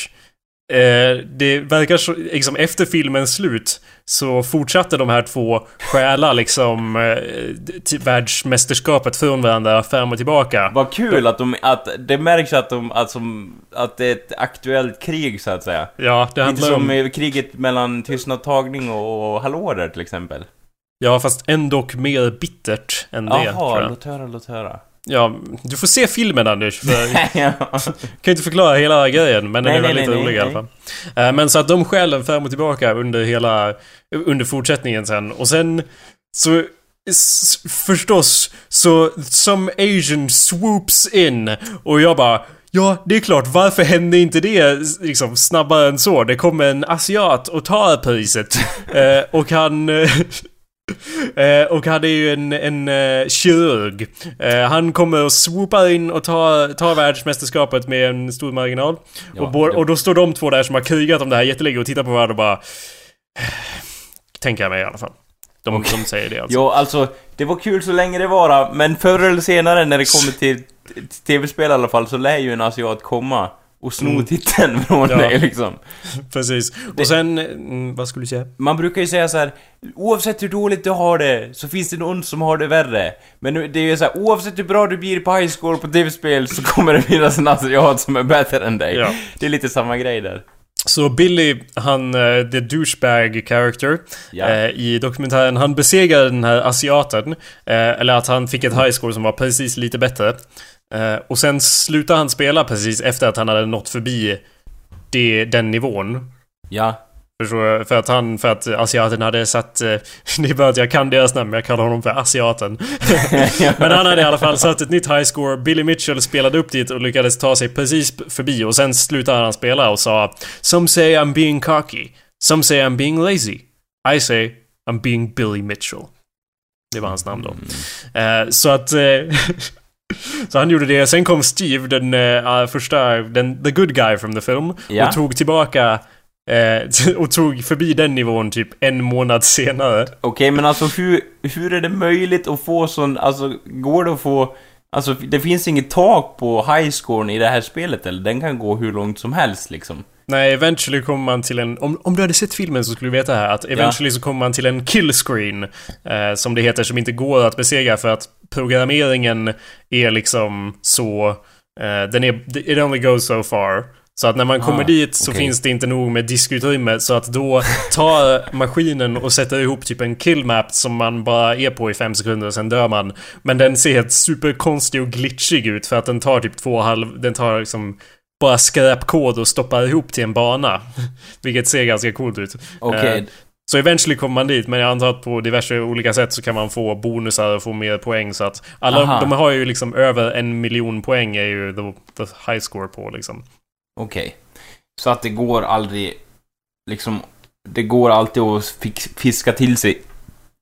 A: eh, det verkar så, liksom efter filmens slut så fortsatte de här två stjäla liksom eh, världsmästerskapet från varandra fram och tillbaka.
B: Vad kul att de, att det märks att de, att, som, att det är ett aktuellt krig så att säga.
A: Ja, det
B: Lite
A: handlar
B: som
A: om...
B: eh, kriget mellan tystnadtagning och, och hallå där till exempel.
A: Ja, fast ändå mer bittert än det. tror
B: Jaha, låt höra, låt höra.
A: Ja, du får se filmen Anders. För
B: ja.
A: kan ju inte förklara hela grejen, men den
B: Nej,
A: är
B: nej,
A: väldigt
B: nej,
A: rolig i alla fall. Eh, Men så att de stjäl den fram och tillbaka under hela... Under fortsättningen sen. Och sen... Så... Förstås, så som Asian swoops in och jag bara Ja, det är klart. Varför hände inte det liksom snabbare än så? Det kommer en asiat och tar priset. eh, och han... eh, Eh, och han är ju en, en eh, kirurg. Eh, han kommer och swoopar in och tar, tar världsmästerskapet med en stor marginal.
B: Ja,
A: och, bo-
B: det-
A: och då står de två där som har krigat om det här jättelänge och tittar på varandra och bara... Tänker jag mig i alla fall. De,
B: Okej.
A: de säger det alltså.
B: Jo, alltså, det var kul så länge det var men förr eller senare när det kommer till till tv-spel i alla fall så lär ju en asiat komma och sno titeln från
A: Ja.
B: dig liksom.
A: Precis. Och sen, mm, vad skulle du säga?
B: Man brukar ju säga så här: oavsett hur dåligt du har det, så finns det någon som har det värre. Men nu- det är ju så här, oavsett hur bra du blir på high score på tv-spel så kommer det finnas en asiat som är bättre än dig.
A: Ja.
B: Det är lite samma grej där.
A: Så Billy, han, eh, the douchebag character
B: Ja.
A: eh, i dokumentären, han besegrar den här asiaten. Eh, eller att han fick ett high score som var precis lite bättre. Eh, och sen slutar han spela precis efter att han hade nått förbi det, den nivån.
B: Ja.
A: Förstår jag? För att han, för att asiaten hade satt... Eh, det är bara att jag kan deras namn, men jag kallar honom för asiaten. men han hade i alla fall satt ett nytt high score. Billy Mitchell spelade upp dit och lyckades ta sig precis förbi. Och sen slutade han spela och sa Some say I'm being cocky. Some say I'm being lazy. I say I'm being Billy Mitchell. Det var hans namn då. Eh, så att... Eh, så han gjorde det. Sen kom Steve, den eh, första, den, the good guy from the film.
B: Ja.
A: Och tog tillbaka eh, och tog förbi den nivån typ en månad senare.
B: Okej, men alltså hur, hur är det möjligt att få sån, alltså går det att få, alltså det finns inget tak på highscoren i det här spelet eller? Den kan gå hur långt som helst liksom.
A: Nej, eventually kommer man till en... Om, om du hade sett filmen så skulle du veta här att eventually så kommer man till en kill screen. Eh, som det heter, som inte går att besegra för att programmeringen är liksom så... Eh, den är... It only goes so far. Så att när man kommer
B: Ah,
A: dit så
B: okej.
A: finns det inte nog med diskutrymme så att då tar maskinen och sätter ihop typ en killmap som man bara är på i fem sekunder och sen dör man. Men den ser helt superkonstig och glitchig ut för att den tar typ två och halv... Den tar liksom bara skräpkod och stoppar ihop till en bana. Vilket ser ganska coolt ut.
B: Okej,
A: Eh, Så eventually kommer man dit, men jag antar att på diverse olika sätt så kan man få bonusar och få mer poäng så att alla,
B: Aha.
A: de har ju liksom över en miljon poäng är ju the, the high score på liksom.
B: okej. Så att det går aldrig, liksom, det går alltid att fiska till sig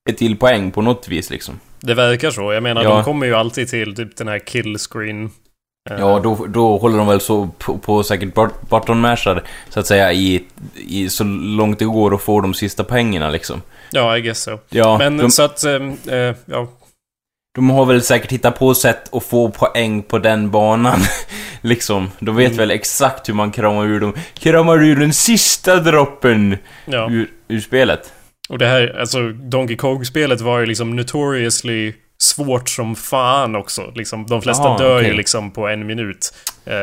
B: ett till poäng på något vis liksom.
A: Det verkar så. Jag menar,
B: Ja.
A: de kommer ju alltid till typ den här kill screen. Eh,
B: Ja, då, då håller de väl så på, på säkert mashar, så att säga, i, i så långt det går och får de sista pengarna liksom.
A: Ja, I guess so.
B: Ja,
A: Men
B: de,
A: så att, eh, ja.
B: de har väl säkert hittat på sätt att få poäng på den banan. liksom. De vet
A: Mm.
B: väl exakt hur man kramar ur dem. Kramar ur den sista droppen
A: ja.
B: ur, ur spelet.
A: Och det här, alltså Donkey Kong-spelet var ju liksom notoriously svårt som fan också. Liksom, de flesta
B: Jaha,
A: dör ju
B: okej.
A: liksom på en minut. Eh,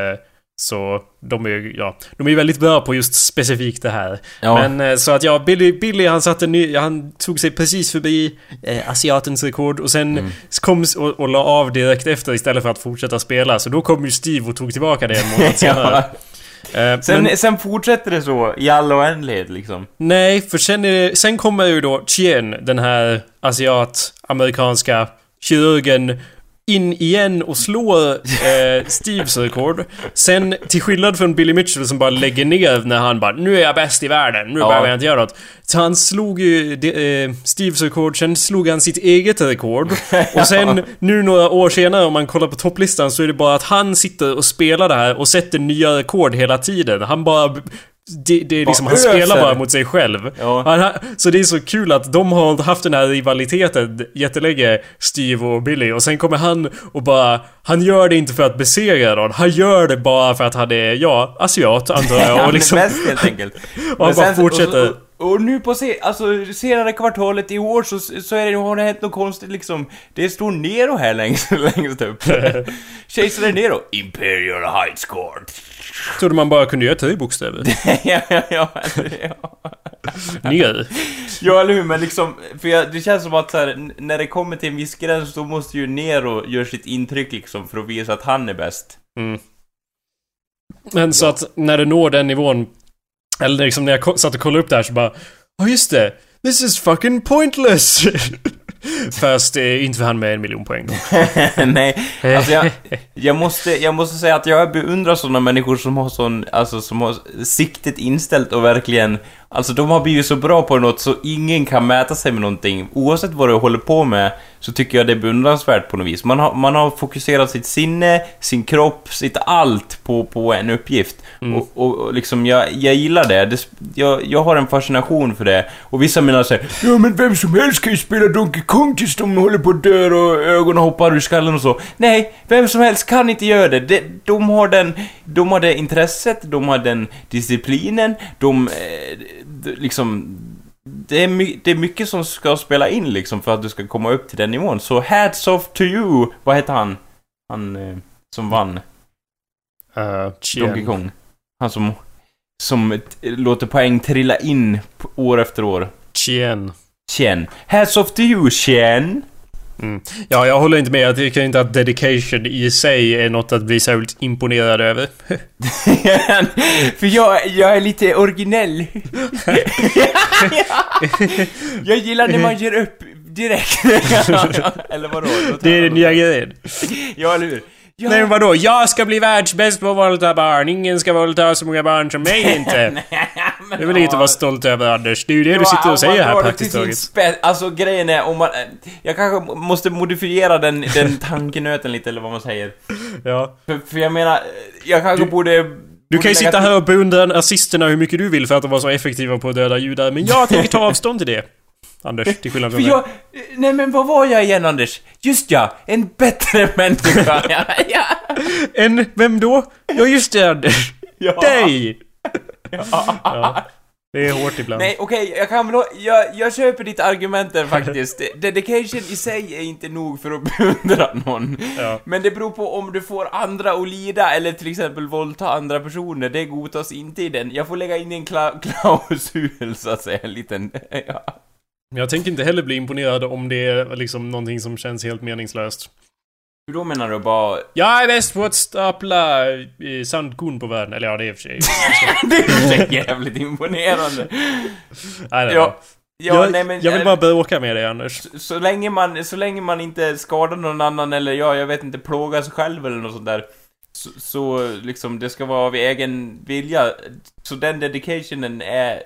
A: så de är ju, ja, de är ju väldigt bra på just specifikt det här.
B: Ja,
A: Men eh, så att ja, Billy, Billy han satte ny, han tog sig precis förbi eh, asiatens rekord och sen
B: Mm.
A: kom och, och la av direkt efter istället för att fortsätta spela. Så då kom ju Steve och tog tillbaka det en månad senare. Eh,
B: sen,
A: men-
B: sen fortsätter det så i all oändlighet liksom.
A: Nej, för sen, är det, sen kommer ju då Chien, den här asiat-amerikanska kirurgen, in igen och slår eh, Steves rekord. Sen, till skillnad från Billy Mitchell som bara lägger ner när han bara Nu är jag bäst i världen, nu
B: Ja.
A: behöver jag inte göra något. Så han slog ju de, eh, Steves rekord, sen slog han sitt eget rekord. Och sen, nu några år senare om man kollar på topplistan så är det bara att han sitter och spelar det här och sätter nya rekord hela tiden. Han bara... Det, det är liksom, han spelar bara mot sig själv.
B: Ja.
A: Han, så det är så kul att de har haft den här rivaliteten jättelänge, Steve och Billy. Och sen kommer han och bara... Han gör det inte för att besegra någon. Han gör det bara för att han är, ja, asiat antar jag. Och liksom...
B: bäst helt enkelt.
A: Och han bara fortsätter.
B: Och, och, och nu på se, alltså, senare kvartalet i år så, så är det, har det hänt något konstigt liksom. Det står Nero här längst, längst upp. Kejsare Nero. Imperial High Score.
A: Trodde man bara kunde göra tre bokstäver.
B: ja, ja, ja, ja. Ja, eller hur? Men liksom, för jag, det känns som att så här, när det kommer till en viss gräns då måste ju Nero göra sitt intryck liksom för att visa att han är bäst.
A: Mm. Men så att när det når den nivån, eller liksom när jag satt och kollade upp det här så bara Ja just det, this is fucking pointless! Fast är inte för han med en miljon poäng då.
B: Nej, alltså jag, jag, måste, jag måste säga att jag beundrar sådana människor som har sån, alltså som har siktet inställt och verkligen Alltså de har blivit så bra på något så ingen kan mäta sig med någonting. Oavsett vad du håller på med så tycker jag det är beundransvärt på något vis. Man har, man har fokuserat sitt sinne, sin kropp, sitt allt på, på en uppgift.
A: Mm.
B: Och, och, och liksom, jag, jag gillar det. det jag, jag har en fascination för det. Och vissa menar säger Ja men vem som helst kan ju spela Donkey Kong tills de håller på att dö och ögonen hoppar ur skallen och så. Nej, vem som helst kan inte göra det. de, de har den... De har det intresset, de har den disciplinen, de... Eh, d- liksom... Det är, my, det är mycket som ska spela in liksom för att du ska komma upp till den nivån. Så hats off to you! Vad heter han? Han eh, som vann
A: Uh,
B: Donkey Kong. Han som... Som t- låter poäng trilla in p- år efter år.
A: Chien.
B: Chen. Hats off to you, Chen!
A: Mm. Ja, jag håller inte med. Jag tycker inte att dedication i sig är något att bli särskilt imponerad över.
B: För jag, jag är lite originell. jag gillar när man ger upp direkt. eller vadå?
A: Det är den nya grejen.
B: Ja, eller hur? Ja.
A: Nej men vadå? Jag ska bli världsbäst på att våldta barn. Ingen ska våldta så många barn som mig inte. Det är väl inget att vara stolt över Anders. Det är ju det du sitter och säger här praktiskt taget.
B: Spä- alltså grejen är om man... eh, Jag kanske måste modifiera den, den tankenöten lite eller vad man säger.
A: Ja.
B: För, för jag menar, eh, jag kanske
A: Du-
B: borde...
A: Du kan ju sitta här och beundra nazisterna hur mycket du vill för att de var så effektiva på att döda judar. Men jag tänker ta avstånd till det. Anders, till skillnad från mig.
B: jag... Nej men vad var jag igen Anders? Just ja, en bättre människa. ja, ja.
A: En... Vem då? Ja just det Anders.
B: Ja.
A: Dig! Ja. Det är hårt ibland.
B: Nej, okej, jag kan väl... Jag, jag köper ditt argument där faktiskt. Dedication i sig är inte nog för att beundra någon.
A: Ja.
B: Men det beror på om du får andra att lida eller till exempel våldta andra personer. Det godtas inte i den. Jag får lägga in en kla klausul så att säga, en liten... Ja.
A: Jag tänker inte heller bli imponerad om det är liksom någonting som känns helt meningslöst.
B: Hur då menar du bara...
A: Jag är bäst på att stapla eh, sandkorn på världen. Eller ja, det är i och för sig...
B: det är jävligt imponerande.
A: Nej, nej,
B: Ja, ja
A: jag,
B: nej men...
A: jag vill bara bråka med dig Anders.
B: så, så, länge man, så länge man inte skadar någon annan eller ja, jag vet inte, plågar sig själv eller något sånt där. Så, så liksom, det ska vara av egen vilja. Så den dedicationen är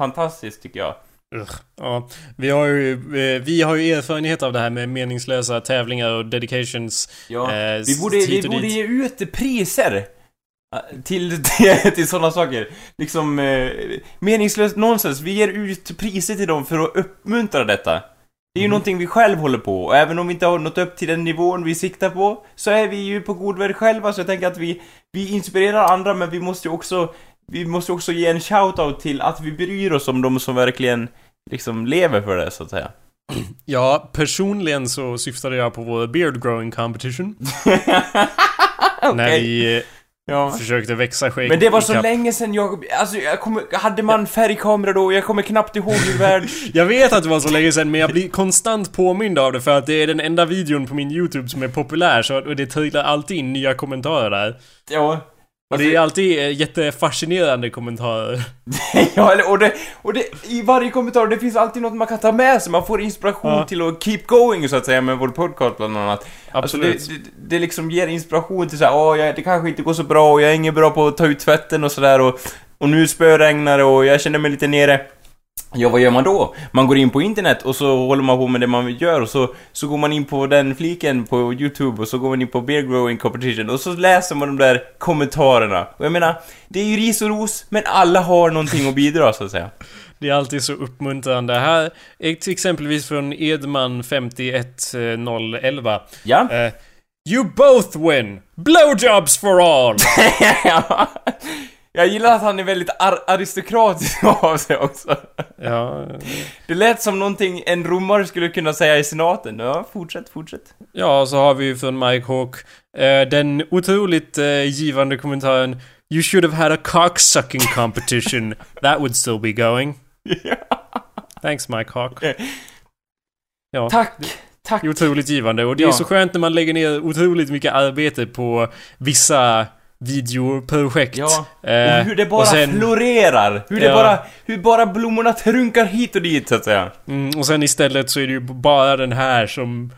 B: fantastisk tycker jag.
A: Ugh. Ja, vi har ju, eh, vi har ju erfarenhet av det här med meningslösa tävlingar och dedications.
B: Ja,
A: eh,
B: vi borde, vi borde ge ut priser. Till, till, till sådana saker. Liksom, eh, meningslöst nonsens. Vi ger ut priser till dem för att uppmuntra detta. Det är ju
A: Mm.
B: någonting vi själv håller på och även om vi inte har nått upp till den nivån vi siktar på så är vi ju på god väg själva så jag tänker att vi, vi inspirerar andra men vi måste ju också vi måste också ge en shout-out till att vi bryr oss om de som verkligen liksom lever för det så att säga.
A: Ja, personligen så syftade jag på vår beard growing competition. När
B: Okej.
A: vi eh,
B: Ja.
A: försökte växa skägg
B: Men det var så
A: ikapp.
B: länge sedan jag, alltså jag kommer, hade man färgkamera då? Jag kommer knappt ihåg hur värld...
A: Jag vet att det var så länge sedan men jag blir konstant påmind av det för att det är den enda videon på min YouTube som är populär så och det trillar alltid in nya kommentarer där.
B: Ja.
A: Och det är alltid eh, jättefascinerande kommentarer.
B: ja, och, det, och det, i varje kommentar, det finns alltid något man kan ta med sig. Man får inspiration
A: Ja.
B: till att keep going så att säga med vår podcast bland annat.
A: Absolut.
B: Alltså, det, det, det liksom ger inspiration till såhär, åh, jag, det kanske inte går så bra och jag är ingen bra på att ta ut tvätten och sådär och, och nu spöregnar det och jag känner mig lite nere. Ja, vad gör man då? Man går in på internet och så håller man på med det man gör och så, så går man in på den fliken på YouTube och så går man in på Beer Growing Competition och så läser man de där kommentarerna. Och jag menar, det är ju ris och ros, men alla har någonting att bidra så att säga.
A: Det är alltid så uppmuntrande. Här exempelvis från Edman 51011.
B: Ja?
A: Eh, you both win! Blowjobs for all!
B: Jag gillar att han är väldigt ar- aristokratisk av sig också.
A: ja,
B: Det lät som någonting en romare skulle kunna säga i senaten. Ja, fortsätt, fortsätt.
A: ja, så har vi ju från Mike Hawk eh, den otroligt eh, givande kommentaren You should have had a cocksucking competition. That would still be going. Thanks Mike Hawk. Ja,
B: Tack, tack.
A: det är otroligt givande och det är
B: Ja.
A: så skönt när man lägger ner otroligt mycket arbete på vissa videoprojekt.
B: Ja,
A: Eh,
B: och hur det bara
A: sen-
B: florerar. Hur det
A: Ja.
B: bara, hur bara blommorna trunkar hit och dit så att säga.
A: Mm, och sen istället så är det ju bara den här som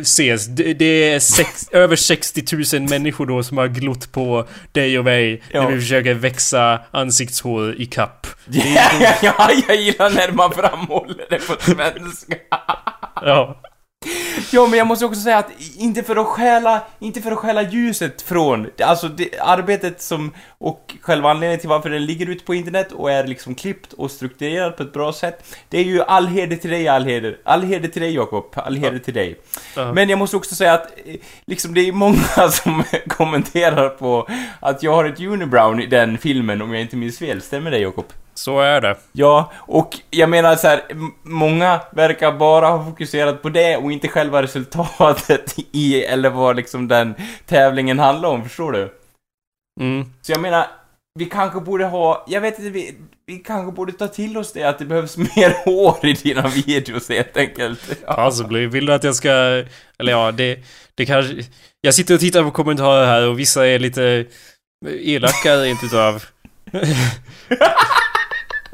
A: ses. Det, är sex, över 60 000 människor då som har glott på dig och mig
B: Ja.
A: när vi försöker växa ansiktshår i kapp.
B: ja, jag gillar när man framhåller det på svenska.
A: Ja.
B: Ja, men jag måste också säga att inte för att stjäla, inte för att stjäla ljuset från, alltså det, arbetet som, och själva anledningen till varför den ligger ute på internet och är liksom klippt och strukturerad på ett bra sätt. Det är ju all heder till dig, all heder. All heder till dig Jakob, all heder till dig.
A: Ja.
B: Men jag måste också säga att, eh, liksom det är många som kommenterar på att jag har ett unibrown i den filmen om jag inte minns fel. Stämmer det Jakob?
A: Så är det.
B: Ja, och jag menar så här, många verkar bara ha fokuserat på det och inte själva resultatet i, eller vad liksom den tävlingen handlar om, förstår du?
A: Mm.
B: Så jag menar, vi kanske borde ha, jag vet inte, vi, vi kanske borde ta till oss det att det behövs mer hår i dina videos helt enkelt. Ja.
A: Possibly. Vill du att jag ska... Eller ja, det, det kanske... Jag sitter och tittar på kommentarer här och vissa är lite elaka rent utav.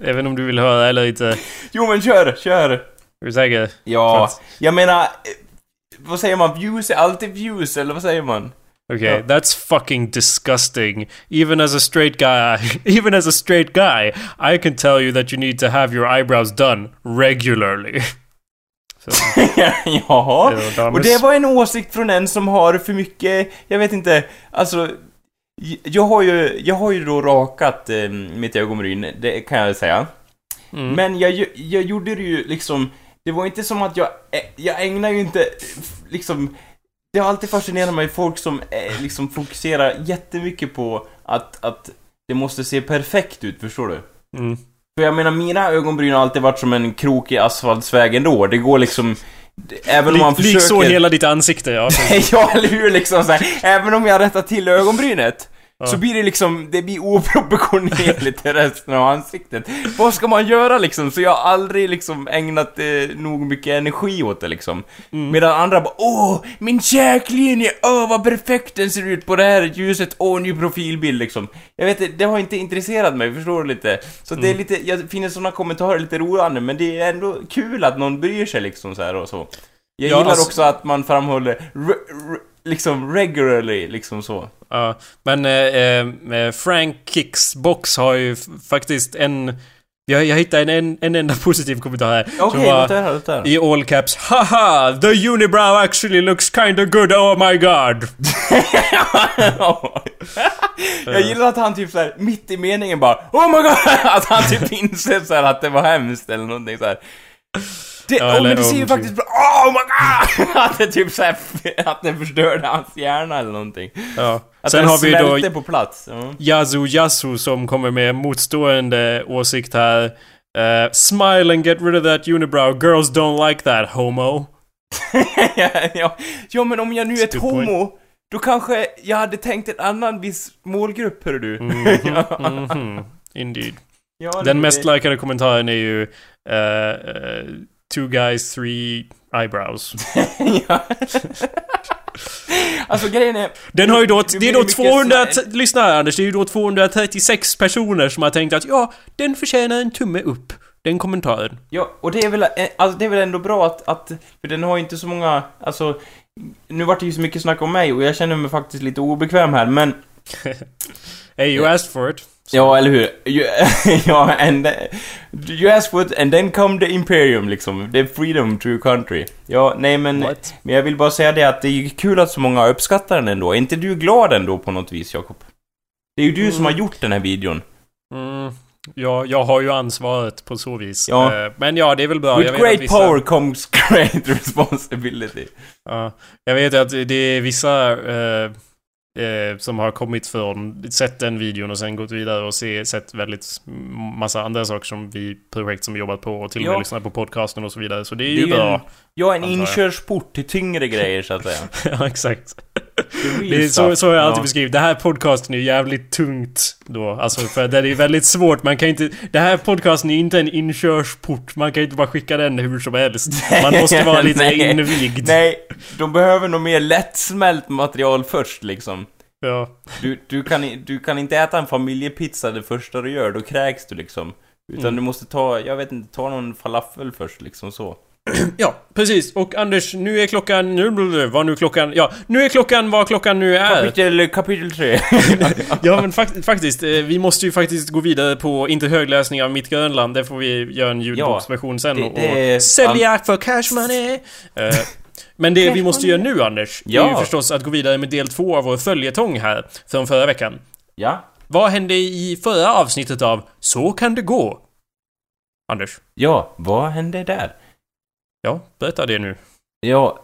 A: Även om du vill höra eller inte.
B: Jo men kör, kör!
A: Är du säker?
B: Ja,
A: Fast-
B: jag menar, eh, vad säger man? Views är alltid views, eller vad säger man?
A: Okay,
B: Ja.
A: that's fucking disgusting. Even as a straight guy, even as a straight guy, I can tell you that you need to have your eyebrows done regularly. Var
B: Och det var en åsikt från en som har för mycket, jag vet inte, alltså jag har ju, jag har ju då rakat eh, mitt ögonbryn, det kan jag säga.
A: mm.
B: Men jag, jag gjorde det ju liksom, det var inte som att jag, ä- jag ägnar ju inte, liksom, det har alltid fascinerat mig folk som eh, liksom fokuserar jättemycket på att, att det måste se perfekt ut, förstår du?
A: Mm.
B: För jag menar, mina ögonbryn har alltid varit som en krokig asfaltsväg ändå. Det går liksom... Även om man försöker...
A: hela ditt ansikte, ja.
B: ja, eller hur? Liksom så här, Även om jag rättar till ögonbrynet.
A: Ja.
B: Så blir det liksom, det blir oproportionerligt till resten av ansiktet. Vad ska man göra liksom? Så jag har aldrig liksom ägnat eh, nog mycket energi åt det liksom.
A: Mm.
B: Medan andra bara åh, min käklinje, åh vad perfekt den ser ut på det här ljuset, åh ny profilbild liksom. Jag vet inte, det har inte intresserat mig, förstår du lite? Så det är
A: Mm.
B: lite, jag finner sådana kommentarer lite roande, men det är ändå kul att någon bryr sig liksom så här och så. Jag
A: Ja,
B: gillar
A: alltså-
B: också att man framhåller liksom regularly, liksom så.
A: Ja, men eh, eh, Frank Kicks box har ju faktiskt en... Jag, jag hittade en, en, en enda positiv kommentar här.
B: Okej,
A: som
B: låt höra, låt höra.
A: i all caps Haha! The unibrow actually looks kinda good, oh my god!
B: jag gillar att han typ såhär, mitt i meningen bara Oh my god! Att han typ inser såhär att det var hemskt eller någonting såhär. Det,
A: Ja,
B: oh, men det ser ju faktiskt bra Oh my god! Att det typ såhär, att det förstörde hans hjärna eller någonting.
A: Ja.
B: Att
A: Sen
B: den
A: har vi då
B: på plats. Ja.
A: Yazu Yasu som kommer med motstående åsikt här. Eh, smile and get rid of that unibrow. Girls don't like that, homo.
B: ja, ja, men om jag nu är ett
A: Good point.
B: homo, då kanske jag hade tänkt en annan viss målgrupp, hör du.
A: Mhm, Indeed.
B: Ja,
A: Den mest likade kommentaren är ju eh, eh, Two guys, three eyebrows.
B: ja. alltså grejen är...
A: Den har ju då,
B: Det
A: det är då
B: mycket
A: 200,
B: så här-
A: lyssna här Anders, det är ju då 236 personer som har tänkt att ja, den förtjänar en tumme upp. Den kommentaren.
B: Ja, och det är väl, eh, alltså det är väl ändå bra att, att, för den har ju inte så många, alltså, nu vart det ju så mycket snack om mig och jag känner mig faktiskt lite obekväm här, men,
A: Hey, you asked for it.
B: Ja, eller hur? Ja, and, you for it and then come the Imperium liksom, the freedom to your country. Ja, nej men,
A: What?
B: men jag vill bara säga det att det är ju kul att så många uppskattar den ändå. Är inte du glad ändå på något vis, Jakob? Det är ju du som har gjort den här videon.
A: Mm, ja, jag har ju ansvaret på så vis.
B: Ja.
A: Eh, Men ja, det är väl bra.
B: With great
A: vissa-
B: power comes great responsibility.
A: Ja, jag vet att det är vissa eh, eh, som har kommit från, sett den videon och sen gått vidare och se, sett väldigt massa andra saker som vi projekt som vi jobbat på och till och med
B: Ja.
A: lyssnat på podcasten och så vidare. Så det är
B: Det
A: ju
B: är ju
A: bra.
B: en, ja, en inkörsport till tyngre grejer så att säga.
A: ja, exakt. Det är så, så jag alltid
B: Ja.
A: beskrivit. Det här podcasten är jävligt tungt då. Alltså för det är väldigt svårt. Man kan inte... Det här podcasten är inte en inkörsport. Man kan inte bara skicka den hur som helst. Man måste vara lite
B: Nej.
A: invigd.
B: Nej, de behöver nog mer lättsmält material först liksom.
A: Ja.
B: Du, du, kan, du kan inte äta en familjepizza det första du gör, då kräks du liksom. Utan
A: Mm.
B: du måste ta, jag vet inte, ta någon falafel först liksom så.
A: Ja, precis. Och Anders, nu är klockan... nu- Vad nu klockan... Ja, nu är klockan vad klockan nu är.
B: Kapitel, kapitel 3.
A: Ja, men fakt faktiskt. eh, Vi måste ju faktiskt gå vidare på Inte högläsning av Mitt Grönland. Det får vi göra en ljudboksversion sen
B: det-
A: och,
B: det är-
A: och sälja för cash money. Eh, Men det vi måste göra nu, Anders, är ju
B: Ja.
A: förstås att gå vidare med del två av vår följetong här från förra veckan.
B: ja.
A: Vad hände i förra avsnittet av Så kan det gå? Anders?
B: Ja, vad hände där?
A: Ja, berätta det nu.
B: Ja,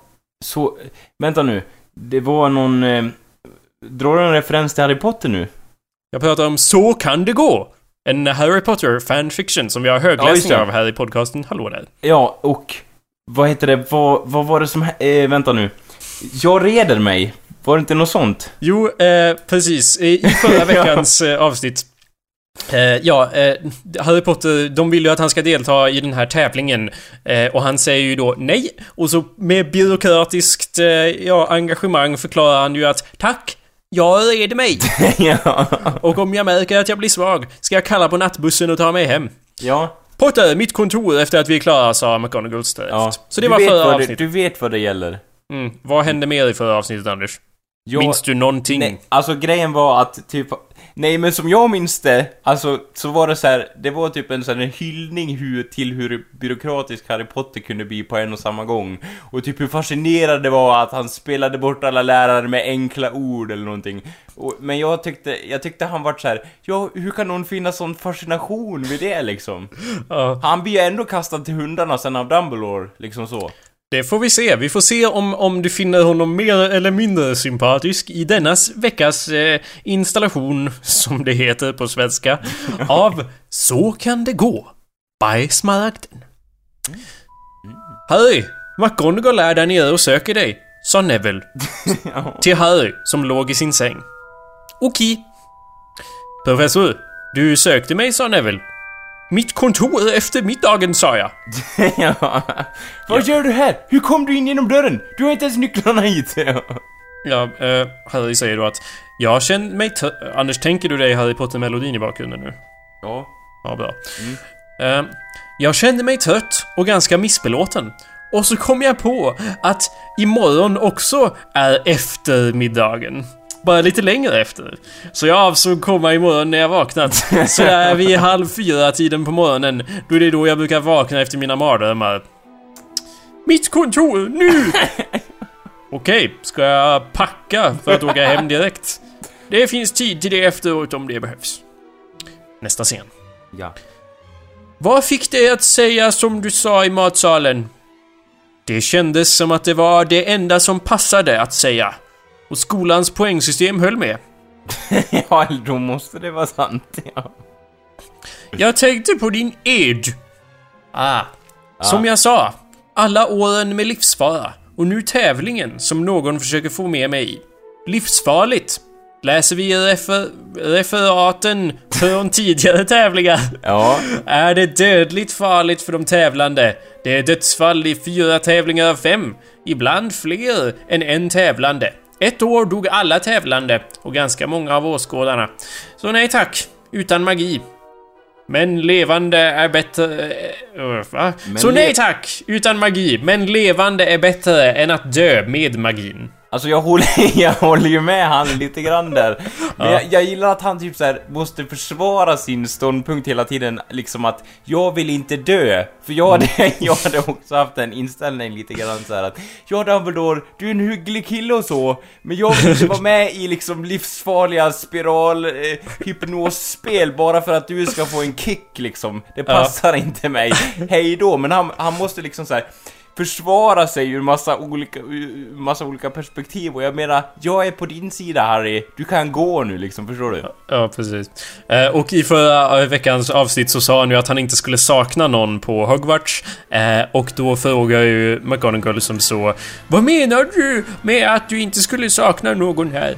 B: så... Vänta nu. Det var någon... Eh, drar du en referens till Harry Potter nu?
A: Jag pratar om Så kan det gå! En Harry Potter fanfiction som vi har
B: Ja, just
A: högläsning
B: det.
A: av här i podcasten. Hallå där.
B: Ja, och... Vad heter det? Vad, vad var det som... Eh, vänta nu. Jag reder mig. Var det inte något sånt?
A: Jo, eh, precis. I förra veckans eh, avsnitt Eh, ja, eh, Harry Potter, de vill ju att han ska delta i den här tävlingen. Eh, och han säger ju då nej. Och så med byråkratiskt eh, ja, engagemang förklarar han ju att tack, jag reder mig.
B: ja.
A: Och om jag märker att jag blir svag ska jag kalla på nattbussen och ta mig hem.
B: Ja.
A: Potter, mitt kontor efter att vi är klara, sa McGonagall
B: ja.
A: Så det
B: Du
A: var förra avsnittet.
B: Du vet vad det gäller.
A: Mm. Vad hände mer i förra avsnittet, Anders?
B: Jag-
A: Minns du någonting?
B: Nej, alltså grejen var att typ... Nej men som jag minns det, alltså så var det så här, det var typ en sån här hyllning hur, till hur byråkratisk Harry Potter kunde bli på en och samma gång. Och typ hur fascinerande det var att han spelade bort alla lärare med enkla ord eller någonting. Och, men jag tyckte, jag tyckte han vart så här, ja hur kan någon finna sån fascination vid det liksom? Han blir ju ändå kastad till hundarna sen av Dumbledore, liksom så.
A: Det får vi se. Vi får se om, om du finner honom mer eller mindre sympatisk i denna veckas eh, installation, som det heter på svenska, av Så kan det gå, by Smaragden. Harry! McGonagall är där nere och söker dig, sa Neville till Harry som låg i sin säng. Okej. Professor, du sökte mig, sa Neville. Mitt kontor efter middagen, sa jag.
B: ja. Vad gör du här? Hur kom du in genom dörren? Du har inte ens nycklarna hit.
A: Ja, eh, Harry säger då att Jag känner mig. Anders, tänker du dig Harry Potter-melodin i bakgrunden nu?
B: ja.
A: Ja, bra. Eh, jag kände mig trött och ganska missbelåten. Och så kom jag på att imorgon också är eftermiddagen. Bara lite längre efter. Så jag avsåg komma imorgon när jag vaknat. Så där vid halv fyra tiden på morgonen. Då är det då jag brukar vakna efter mina mardrömmar. Mitt kontor, nu! Okej, ska jag packa för att åka hem direkt? Det finns tid till det efteråt om det behövs. Nästa scen.
B: Ja.
A: Vad fick dig att säga som du sa i matsalen? Det kändes som att det var det enda som passade att säga. Och skolans poängsystem höll med.
B: ja, då måste det vara sant, ja.
A: Jag tänkte på din ed. Ah. Som jag sa, alla åren med livsfara. Och nu tävlingen som någon försöker få med mig i. Livsfarligt. Läser vi refer referaten från tidigare tävlingar.
B: Ja.
A: Är det dödligt farligt för de tävlande? Det är dödsfall i fyra tävlingar av fem. Ibland fler än en tävlande. Ett år dog alla tävlande och ganska många av åskådarna. Så nej tack, utan magi. Men levande är bättre... eh, va?
B: Men
A: Så nej tack, utan magi. Men levande är bättre än att dö med magin.
B: Alltså jag håller, jag håller ju med han lite grann där. Men jag, jag gillar att han typ så här måste försvara sin ståndpunkt hela tiden, liksom att jag vill inte dö. För jag hade, jag hade också haft en inställning lite grann så här att Ja Dumbledore, du är en hygglig kille och så, men jag vill inte vara med i liksom livsfarliga spiral, eh, hypnosspel bara för att du ska få en kick liksom. Det passar inte mig. Hej då, men han, han måste liksom så här försvara sig ur massa olika, ur massa olika perspektiv och jag menar, jag är på din sida Harry, du kan gå nu liksom, förstår du?
A: Ja, precis. Eh, och i förra eh, veckans avsnitt så sa han ju att han inte skulle sakna någon på Hogwarts. Eh, och då frågar ju McGonagall som så Vad menar du med att du inte skulle sakna någon här?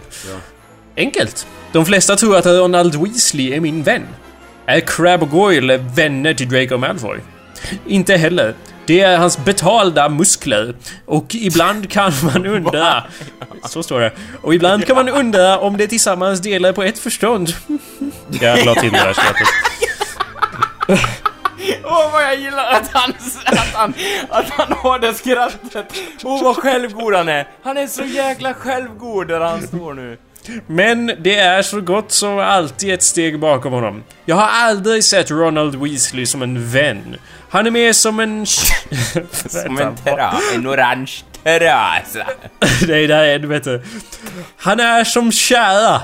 A: Enkelt. De flesta tror att Ronald Weasley är min vän. Är Crab och Goyle vänner till Draco Malfoy? Inte heller. Det är hans betalda muskler. Och ibland kan man undra... Så står det. Och ibland kan man undra om de tillsammans delar på ett förstånd. Jag la till det där.
B: Åh vad jag gillar att han, att han, att han har det skrattet. Åh vad självgod han är. Han är så jäkla självgod där han står nu.
A: Men det är så gott som alltid ett steg bakom honom. Jag har aldrig sett Ronald Weasley som en vän. Han är mer som en...
B: Som en tra, en orange trasa.
A: Nej, det är vet du. Han är som kära.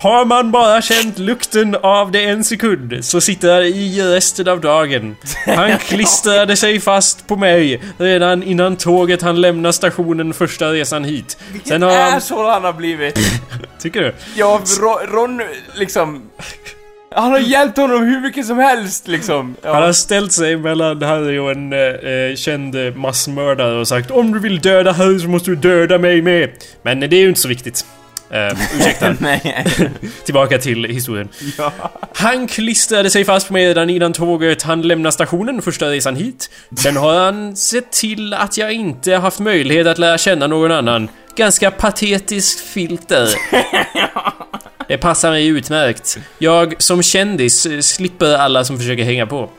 A: Har man bara känt lukten av det en sekund så sitter han i resten av dagen. Han klistrade sig fast på mig redan innan tåget han lämnar stationen första resan hit. Sen har han...
B: Asshole han har blivit.
A: Tycker du?
B: Ja, Ron, liksom... Han har hjälpt honom hur mycket som helst liksom.
A: Han
B: Ja.
A: har ställt sig mellan Harry och en eh, känd eh, massmördare och sagt om du vill döda Harry så måste du döda mig med. Men det är ju inte så viktigt. Uh, ursäkta. Tillbaka till historien.
B: Ja.
A: Han klistrade sig fast mig redan innan tåget han lämnar stationen första resan hit. Sen har han sett till att jag inte haft möjlighet att lära känna någon annan. Ganska patetiskt filter. Det passar mig utmärkt. Jag som kändis eh, slipper alla som försöker hänga på.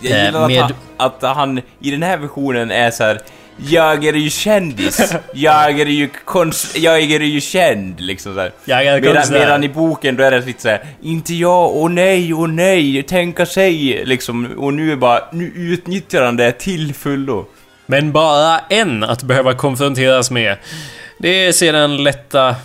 B: Jag
A: Eh,
B: gillar
A: med-
B: att, han, att han i den här versionen är så här. Jag är ju kändis. Jag är ju konst... Jag är ju känd, liksom så här.
A: Jag är
B: Medan,
A: konstnär.
B: medan i boken då är det lite såhär, inte jag, åh nej, åh nej, tänka sig, liksom. Och nu är bara, nu utnyttjar han det till fullo.
A: Men bara en att behöva konfronteras med. Det är sedan lätta...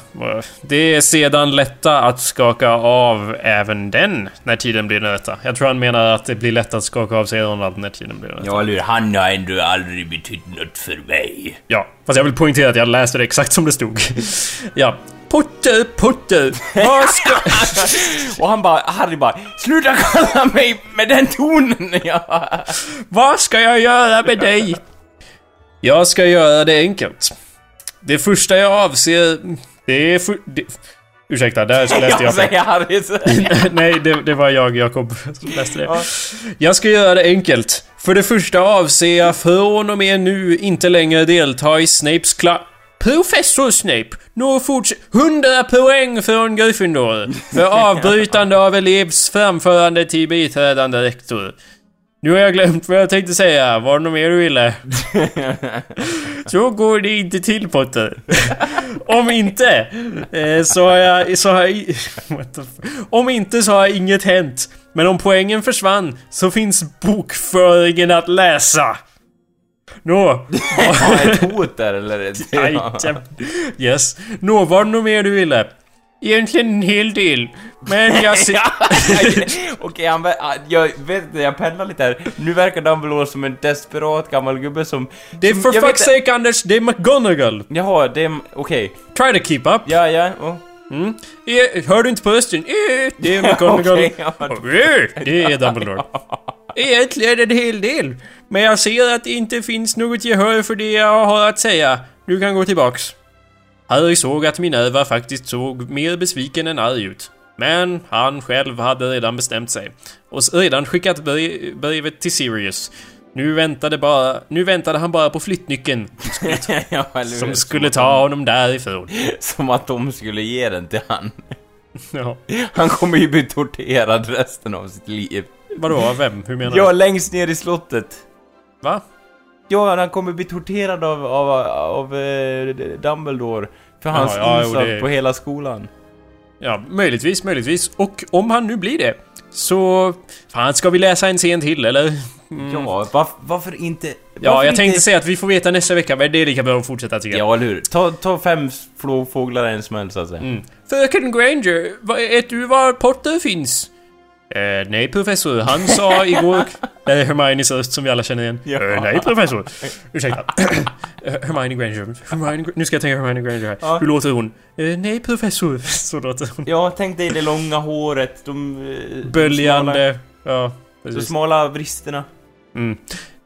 A: Det är sedan lätta att skaka av även den när tiden blir rätta. Jag tror han menar att det blir lätt att skaka av sig Ronald när tiden blir rätta.
B: Ja, eller? Han har ändå aldrig betytt något för mig.
A: Ja, fast jag vill poängtera att jag läste det exakt som det stod. ja. Potter, Potter, vad ska...
B: Och han bara, Harry bara, sluta kalla mig med den tonen!
A: Vad ska jag göra med dig? Jag ska göra det enkelt. Det första jag avser... Det är för... Det, ursäkta, där läste jag
B: Jag säger.
A: Nej, det, det var jag, Jakob, som läste det. Jag ska göra det enkelt. För det första avser jag från och med nu inte längre delta i Snapes klass... Professor Snape! Nå fortsätt... 100 poäng från Gryffindor! För avbrytande av elevs framförande till biträdande rektor. Nu har jag glömt vad jag tänkte säga. Var det något mer du ville? Så går det inte till Potter. Om inte, eh, så har jag... Så har jag om inte så har inget hänt. Men om poängen försvann så finns bokföringen att läsa. Nå.
B: Har ett hot där eller?
A: Yes. Nå, var det något mer du ville? Egentligen en hel del. Men jag ser...
B: Okej, han ver- ah, jag vet inte, jag pendlar lite här. Nu verkar Dumbledore som en desperat gammal gubbe som...
A: Det är för fuck's sake Anders, det är McGonagall.
B: Jaha, det är... Okej.
A: Try to keep up.
B: Ja, ja. Oh.
A: Mm. Eh, Hör du inte på rösten? Eh, Det är McGonagall.
B: Okej, ja.
A: Det är Dumbledore. Egentligen en hel del. Men jag ser att det inte finns något gehör för det jag har att säga. Du kan gå tillbaks. Harry såg att Minerva faktiskt såg mer besviken än arg ut. Men han själv hade redan bestämt sig. Och redan skickat brev, brevet till Sirius. Nu väntade, bara, nu väntade han bara på flyttnyckeln
B: ja,
A: som skulle ta honom därifrån.
B: Som att de skulle ge den till han.
A: Ja.
B: Han kommer ju bli torterad resten av sitt liv.
A: Vadå, vem? Hur menar
B: Ja,
A: du?
B: längst ner i slottet.
A: Va?
B: Ja, han kommer bli torterad av, av, av eh, Dumbledore. För hans
A: ja, jo,
B: insats
A: det-
B: på hela skolan.
A: Ja, möjligtvis, möjligtvis. Och om han nu blir det, så... Fan, ska vi läsa en scen till, eller? Mm.
B: Ja, varf, varför inte...
A: Ja,
B: varför
A: jag tänkte
B: inte...
A: säga att vi får veta nästa vecka, men det är lika bra att fortsätta tycker jag.
B: Ja, eller hur? Ta, ta fem fåglar en smäll, så att säga.
A: Mm. Fröken Granger, vet du var Potter finns? Eh, nej professor, han sa igår... Det är Hermiones röst som vi alla känner igen.
B: Ja.
A: Eh, nej professor. Ursäkta. Hermione Granger. Hermione, nu ska jag tänka Hermione Granger här.
B: Ja.
A: Hur låter hon? Eh, nej professor. Så låter hon.
B: Ja, tänk dig det långa håret, de... eh, Smala,
A: Böljande. Ja, precis.
B: smala vristerna.
A: Mm.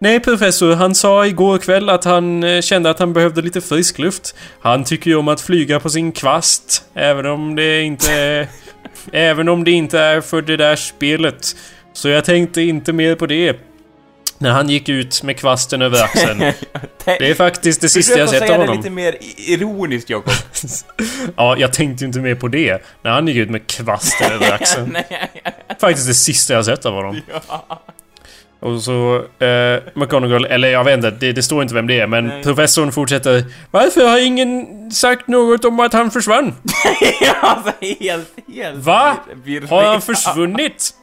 A: Nej professor, han sa igår kväll att han eh, kände att han behövde lite frisk luft. Han tycker ju om att flyga på sin kvast, även om det inte... även om det inte är för det där spelet. Så jag tänkte inte mer på det. När han gick ut med kvasten över axeln. Det är faktiskt det sista
B: Försök
A: jag sett av
B: det
A: honom.
B: lite mer ironiskt, Jakob.
A: Ja, jag tänkte inte mer på det. När han gick ut med kvasten över axeln. Faktiskt det sista jag sett av honom. Och så eh, McGonagall, eller jag vet inte, det, det står inte vem det är, men
B: Nej.
A: professorn fortsätter Varför har ingen sagt något om att han försvann?
B: ja, alltså helt, helt...
A: Va? Har han försvunnit?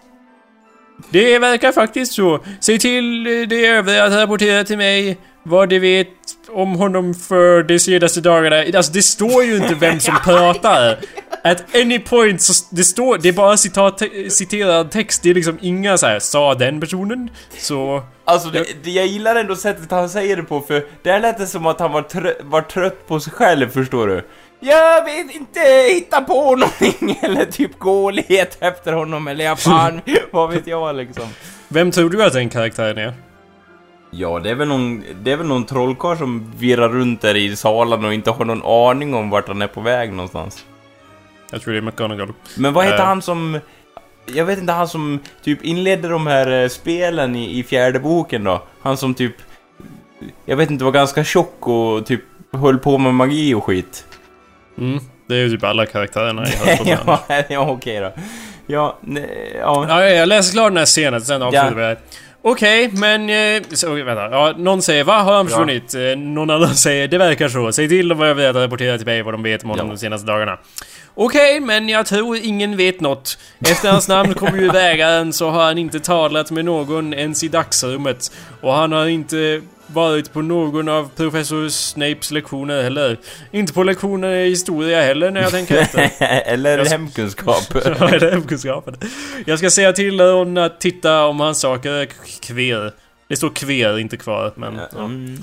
A: Det verkar faktiskt så. Säg till eh, de övriga att rapportera till mig vad de vet om honom för de senaste dagarna. Alltså det står ju inte vem som pratar. At any point så det står, det är bara citat, citerad text. Det är liksom inga så här, sa den personen? Så...
B: Alltså, det, det, jag gillar ändå sättet han säger det på, för där lät det som att han var, trö, var trött på sig själv, förstår du? Jag vet inte, hitta på någonting, eller typ gå och leta efter honom, eller ja, fan, vad vet jag liksom.
A: Vem tror du att den karaktären är?
B: Ja, det är väl någon, det är väl någon trollkarl som virrar runt där i salen och inte har någon aning om vart han är på väg någonstans.
A: Jag tror det är McGonagall.
B: Men vad heter
A: Eh.
B: han som... Jag vet inte, han som typ inledde de här eh, spelen i, i fjärde boken då? Han som typ... Jag vet inte, var ganska tjock och typ höll på med magi och skit.
A: Mm, det är ju typ alla karaktärerna i Potter.
B: ja, ja okej då. Ja, nej, ja.
A: Ja, jag läser klart den här scenen, sen avslutar
B: Ja.
A: vi här. Okej, men... Eh, så, vänta. Ja, någon säger va? Har han försvunnit? Eh, någon annan säger det verkar så. Säg till dem vad jag vet att rapportera till mig vad de vet om honom
B: Ja.
A: de senaste dagarna. Okej, men jag tror ingen vet något. Efter hans namn kommer ju vägaren så har han inte talat med någon ens i dagsrummet. Och han har inte varit på någon av professor Snapes lektioner heller. Inte på lektioner i historia heller när jag tänker efter.
B: Eller
A: Jag-
B: hemkunskap.
A: Ja, det är hemkunskapen. Jag ska säga till hon att titta om hans saker är kver. Det står kver, inte kvar, men... Ja.
B: Mm.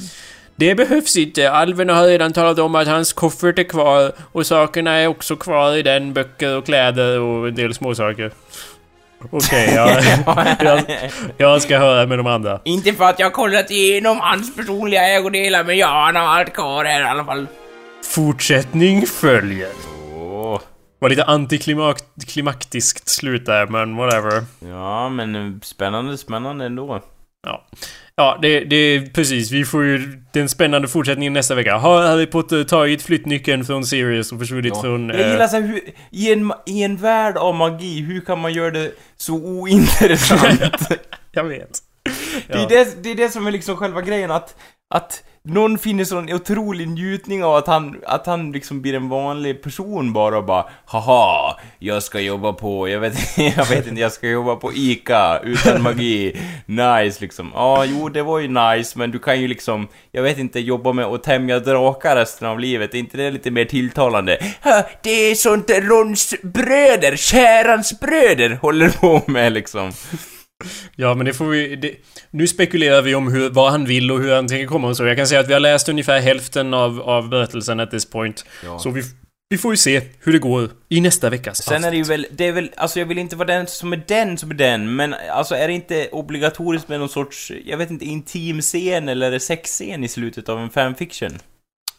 A: Det behövs inte. Alverna har redan talat om att hans koffert är kvar och sakerna är också kvar i den. Böcker och kläder och en del småsaker. Okej, jag, jag, jag ska höra med de andra.
B: Inte för att jag har kollat igenom hans personliga ägodelar, men ja, han har allt kvar här i alla fall.
A: Fortsättning följer.
B: Åh.
A: Var lite antiklimaktiskt slut där, men whatever.
B: Ja, men eh, spännande, spännande ändå.
A: Ja, ja det, det är precis. Vi får ju den spännande fortsättningen nästa vecka. Har Harry Potter tagit flyttnyckeln från Sirius och försvunnit från...
B: Jag
A: eh,
B: gillar så här, hur, i, en, i en värld av magi, hur kan man göra det så ointressant?
A: jag vet.
B: det, är
A: Ja.
B: det, det är det som är liksom själva grejen, att, att någon finner sån otrolig njutning av att han, att han liksom blir en vanlig person bara och bara Haha, jag ska jobba på, jag vet, jag vet inte, jag ska jobba på ICA utan magi. Nice liksom. Ja, jo, det var ju nice, men du kan ju liksom, jag vet inte, jobba med att tämja drakar resten av livet. Är inte det lite mer tilltalande? "Ha, Det är sånt Rons bröder, Kärans bröder håller på med liksom
A: ja, men det får vi... Det, nu spekulerar vi om hur, vad han vill och hur han tänker komma och så. Jag kan säga att vi har läst ungefär hälften av, av berättelsen at this point.
B: Ja.
A: Så vi, vi får ju se hur det går i nästa veckas
B: Sen är det ju
A: avsnitt.
B: väl, det är väl, alltså jag vill inte vara den som är den som är den, men alltså är det inte obligatoriskt med någon sorts, jag vet inte, intim scen eller sexscen i slutet av en fanfiction?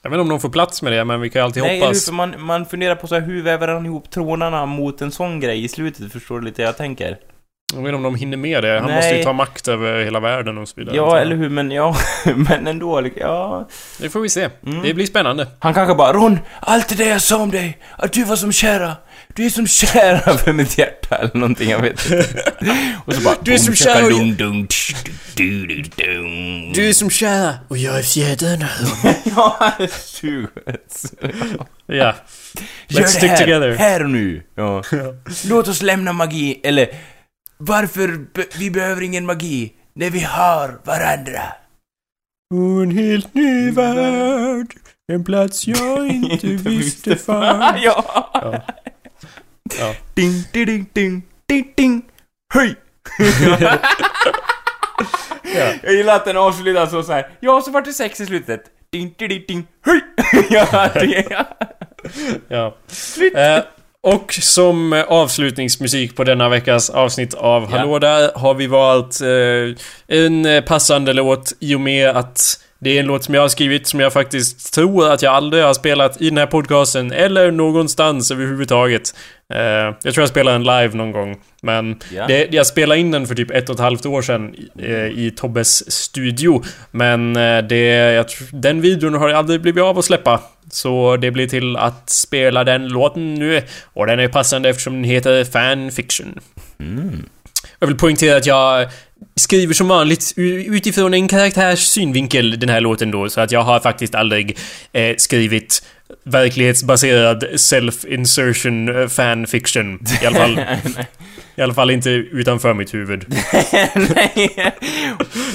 A: Jag vet inte om de får plats med det, men vi kan ju alltid
B: Nej, hur?
A: hoppas.
B: För man, man funderar på så här, hur väver han ihop trådarna mot en sån grej i slutet? Förstår du lite jag tänker?
A: Jag vet inte om de hinner med det. Han
B: Nej.
A: måste ju ta makt över hela världen och så vidare.
B: Ja, eller hur? Men ja, men ändå, liksom, ja...
A: Det får vi se.
B: Mm.
A: Det blir spännande.
B: Han kanske bara Ron, allt det där jag sa om dig, att du var som kära, du är som kära för mitt hjärta eller någonting, jag vet inte. Och så bara
A: Du är som kära och-
B: tsch, du, du.
A: Du är som kära och jag är fjädern.
B: Ja, suget.
A: ja. Let's stick together.
B: här och nu. Ja. Låt oss lämna magi, eller varför be- vi behöver ingen magi när vi har varandra.
A: Och en helt ny värld. En plats jag inte visste fanns.
B: ja.
A: Ja. Ja.
B: Ding, ding, ding, ding, ding. Höj!
A: Ja.
B: Jag gillar att den avslutas så, så här. Ja, så vart det sex i slutet. Ding, ding, ding. Höj! ja, det,
A: Ja. Eh, och som eh, avslutningsmusik på denna veckas avsnitt av. Hallå där har vi valt eh, en eh, passande låt i och med att Det är en låt som jag har skrivit som jag faktiskt tror att jag aldrig har spelat i den här podcasten eller någonstans överhuvudtaget. Eh, jag tror jag spelade den live någon gång. Men
B: Ja.
A: det, jag spelade in den för typ ett och ett halvt år sedan eh, i Tobbes studio. Men eh, det, jag, den videon har aldrig blivit av att släppa. Så det blir till att spela den låten nu. Och den är passande eftersom den heter Fanfiction. Jag vill poängtera att jag skriver som vanligt utifrån en karaktärs synvinkel den här låten då, så att jag har faktiskt aldrig eh, skrivit verklighetsbaserad self-insertion eh, fanfiction. I alla fall, I alla fall inte utanför mitt huvud.
B: Nej.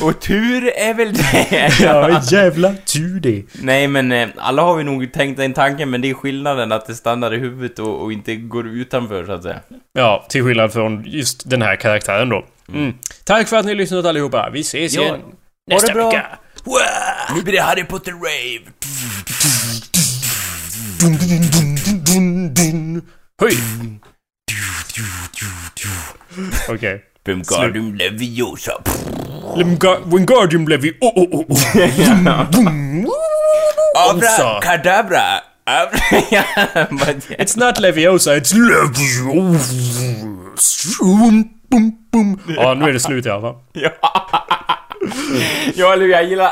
B: Och tur är väl det.
A: Ja, jävla tur det.
B: Nej men eh, alla har vi nog tänkt den tanken men det är skillnaden att det stannar i huvudet och, och inte går utanför så att säga.
A: Ja, till skillnad från just den här karaktären då. Mm. Tack för att ni har lyssnat allihopa. Vi ses
B: Ja,
A: igen
B: det
A: nästa
B: bra.
A: vecka.
B: Nu blir det Harry Potter rave.
A: Hej! Okej.
B: Wingardium Leviosa.
A: Wingardium Levi... Oh, oh, oh, oh.
B: Abra kadabra.
A: It's not Leviosa, it's Leviosa. Boom, boom. Ja, nu är det slut i alla fall.
B: Ja, ja eller jag gillar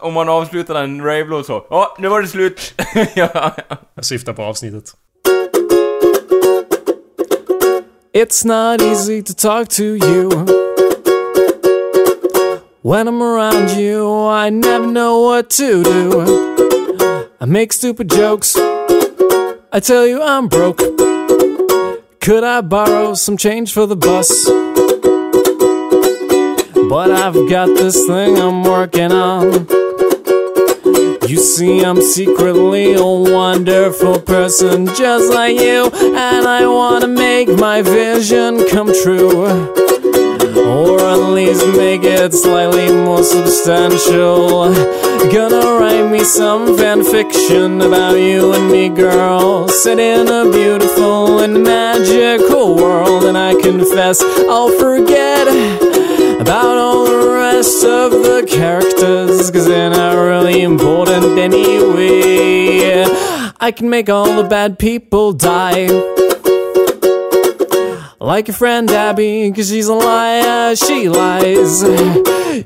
B: om man avslutar en rave-låt så. Ja, nu var det slut. ja.
A: Jag syftar på avsnittet.
C: It's not easy to talk to you. When I'm around you, I never know what to do. I make stupid jokes. I tell you I'm broke. Could I borrow some change for the bus? But I've got this thing I'm working on. You see, I'm secretly a wonderful person just like you, and I wanna make my vision come true. Or at least make it slightly more substantial. Gonna write me some fan fiction about you and me, girl. Set in a beautiful and magical world, and I confess I'll forget about all the rest of the characters, cause they're not really important anyway. I can make all the bad people die. Like your friend Abby, cause she's a liar, she lies.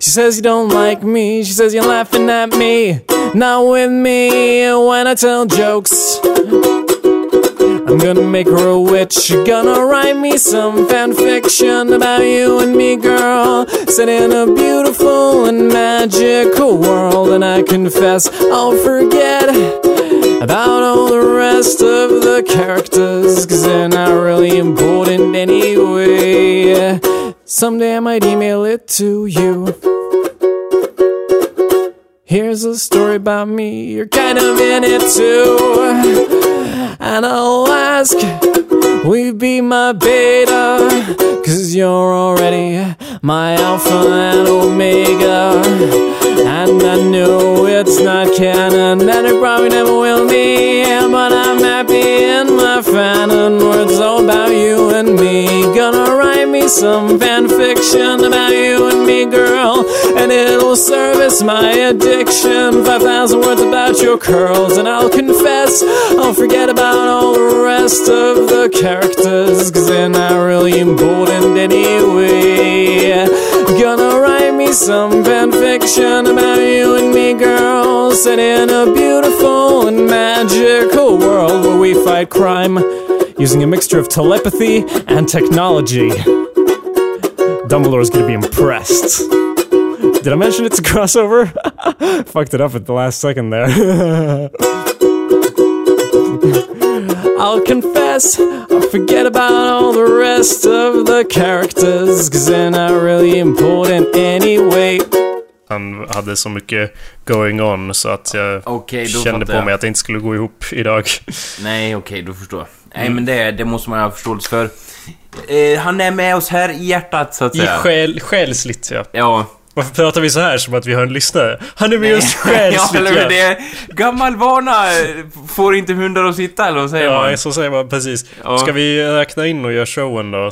C: She says you don't like me, she says you're laughing at me, not with me when I tell jokes. I'm gonna make her a witch. Gonna write me some fan fiction about you and me, girl. Set in a beautiful and magical world. And I confess I'll forget about all the rest of the characters. Cause they're not really important anyway. Someday I might email it to you. Here's a story about me, you're kind of in it too. And I'll ask, will you be my beta? Cause you're already my alpha and omega. And I know it's not canon, and it probably never will be. But I'm happy in my fanon words all about you and me. Gonna some fan fiction about you and me, girl. And it'll service my addiction. 5,000 words about your curls. And I'll confess, I'll forget about all the rest of the characters. Cause they're not really important anyway. Gonna write me some fan fiction about you and me, girl. Set in a beautiful and magical world where we fight crime using a mixture of telepathy and technology. Dumbledore's gonna be impressed. Did I mention it's a crossover? Fucked it up at the last second there. I'll confess, I forget about all the rest of the characters, cause they're not really important anyway.
A: Han hade så mycket going on så att jag
B: Okej, då
A: kände
B: fattar
A: på
B: jag.
A: mig att det inte skulle gå ihop idag.
B: Nej, okej, då förstår jag. Nej, men det, det måste man ha förståelse för. Eh, han är med oss här i hjärtat, så att
A: I
B: säga.
A: själ, själsligt ja.
B: Ja.
A: Varför pratar vi så här som att vi har en lyssnare? Han är med oss
B: ja,
A: själsligt
B: eller
A: ja.
B: Det är gammal vana får inte hundar att sitta, eller vad säger
A: Ja,
B: man?
A: så säger man precis.
B: Ja.
A: Ska vi räkna in och göra showen då?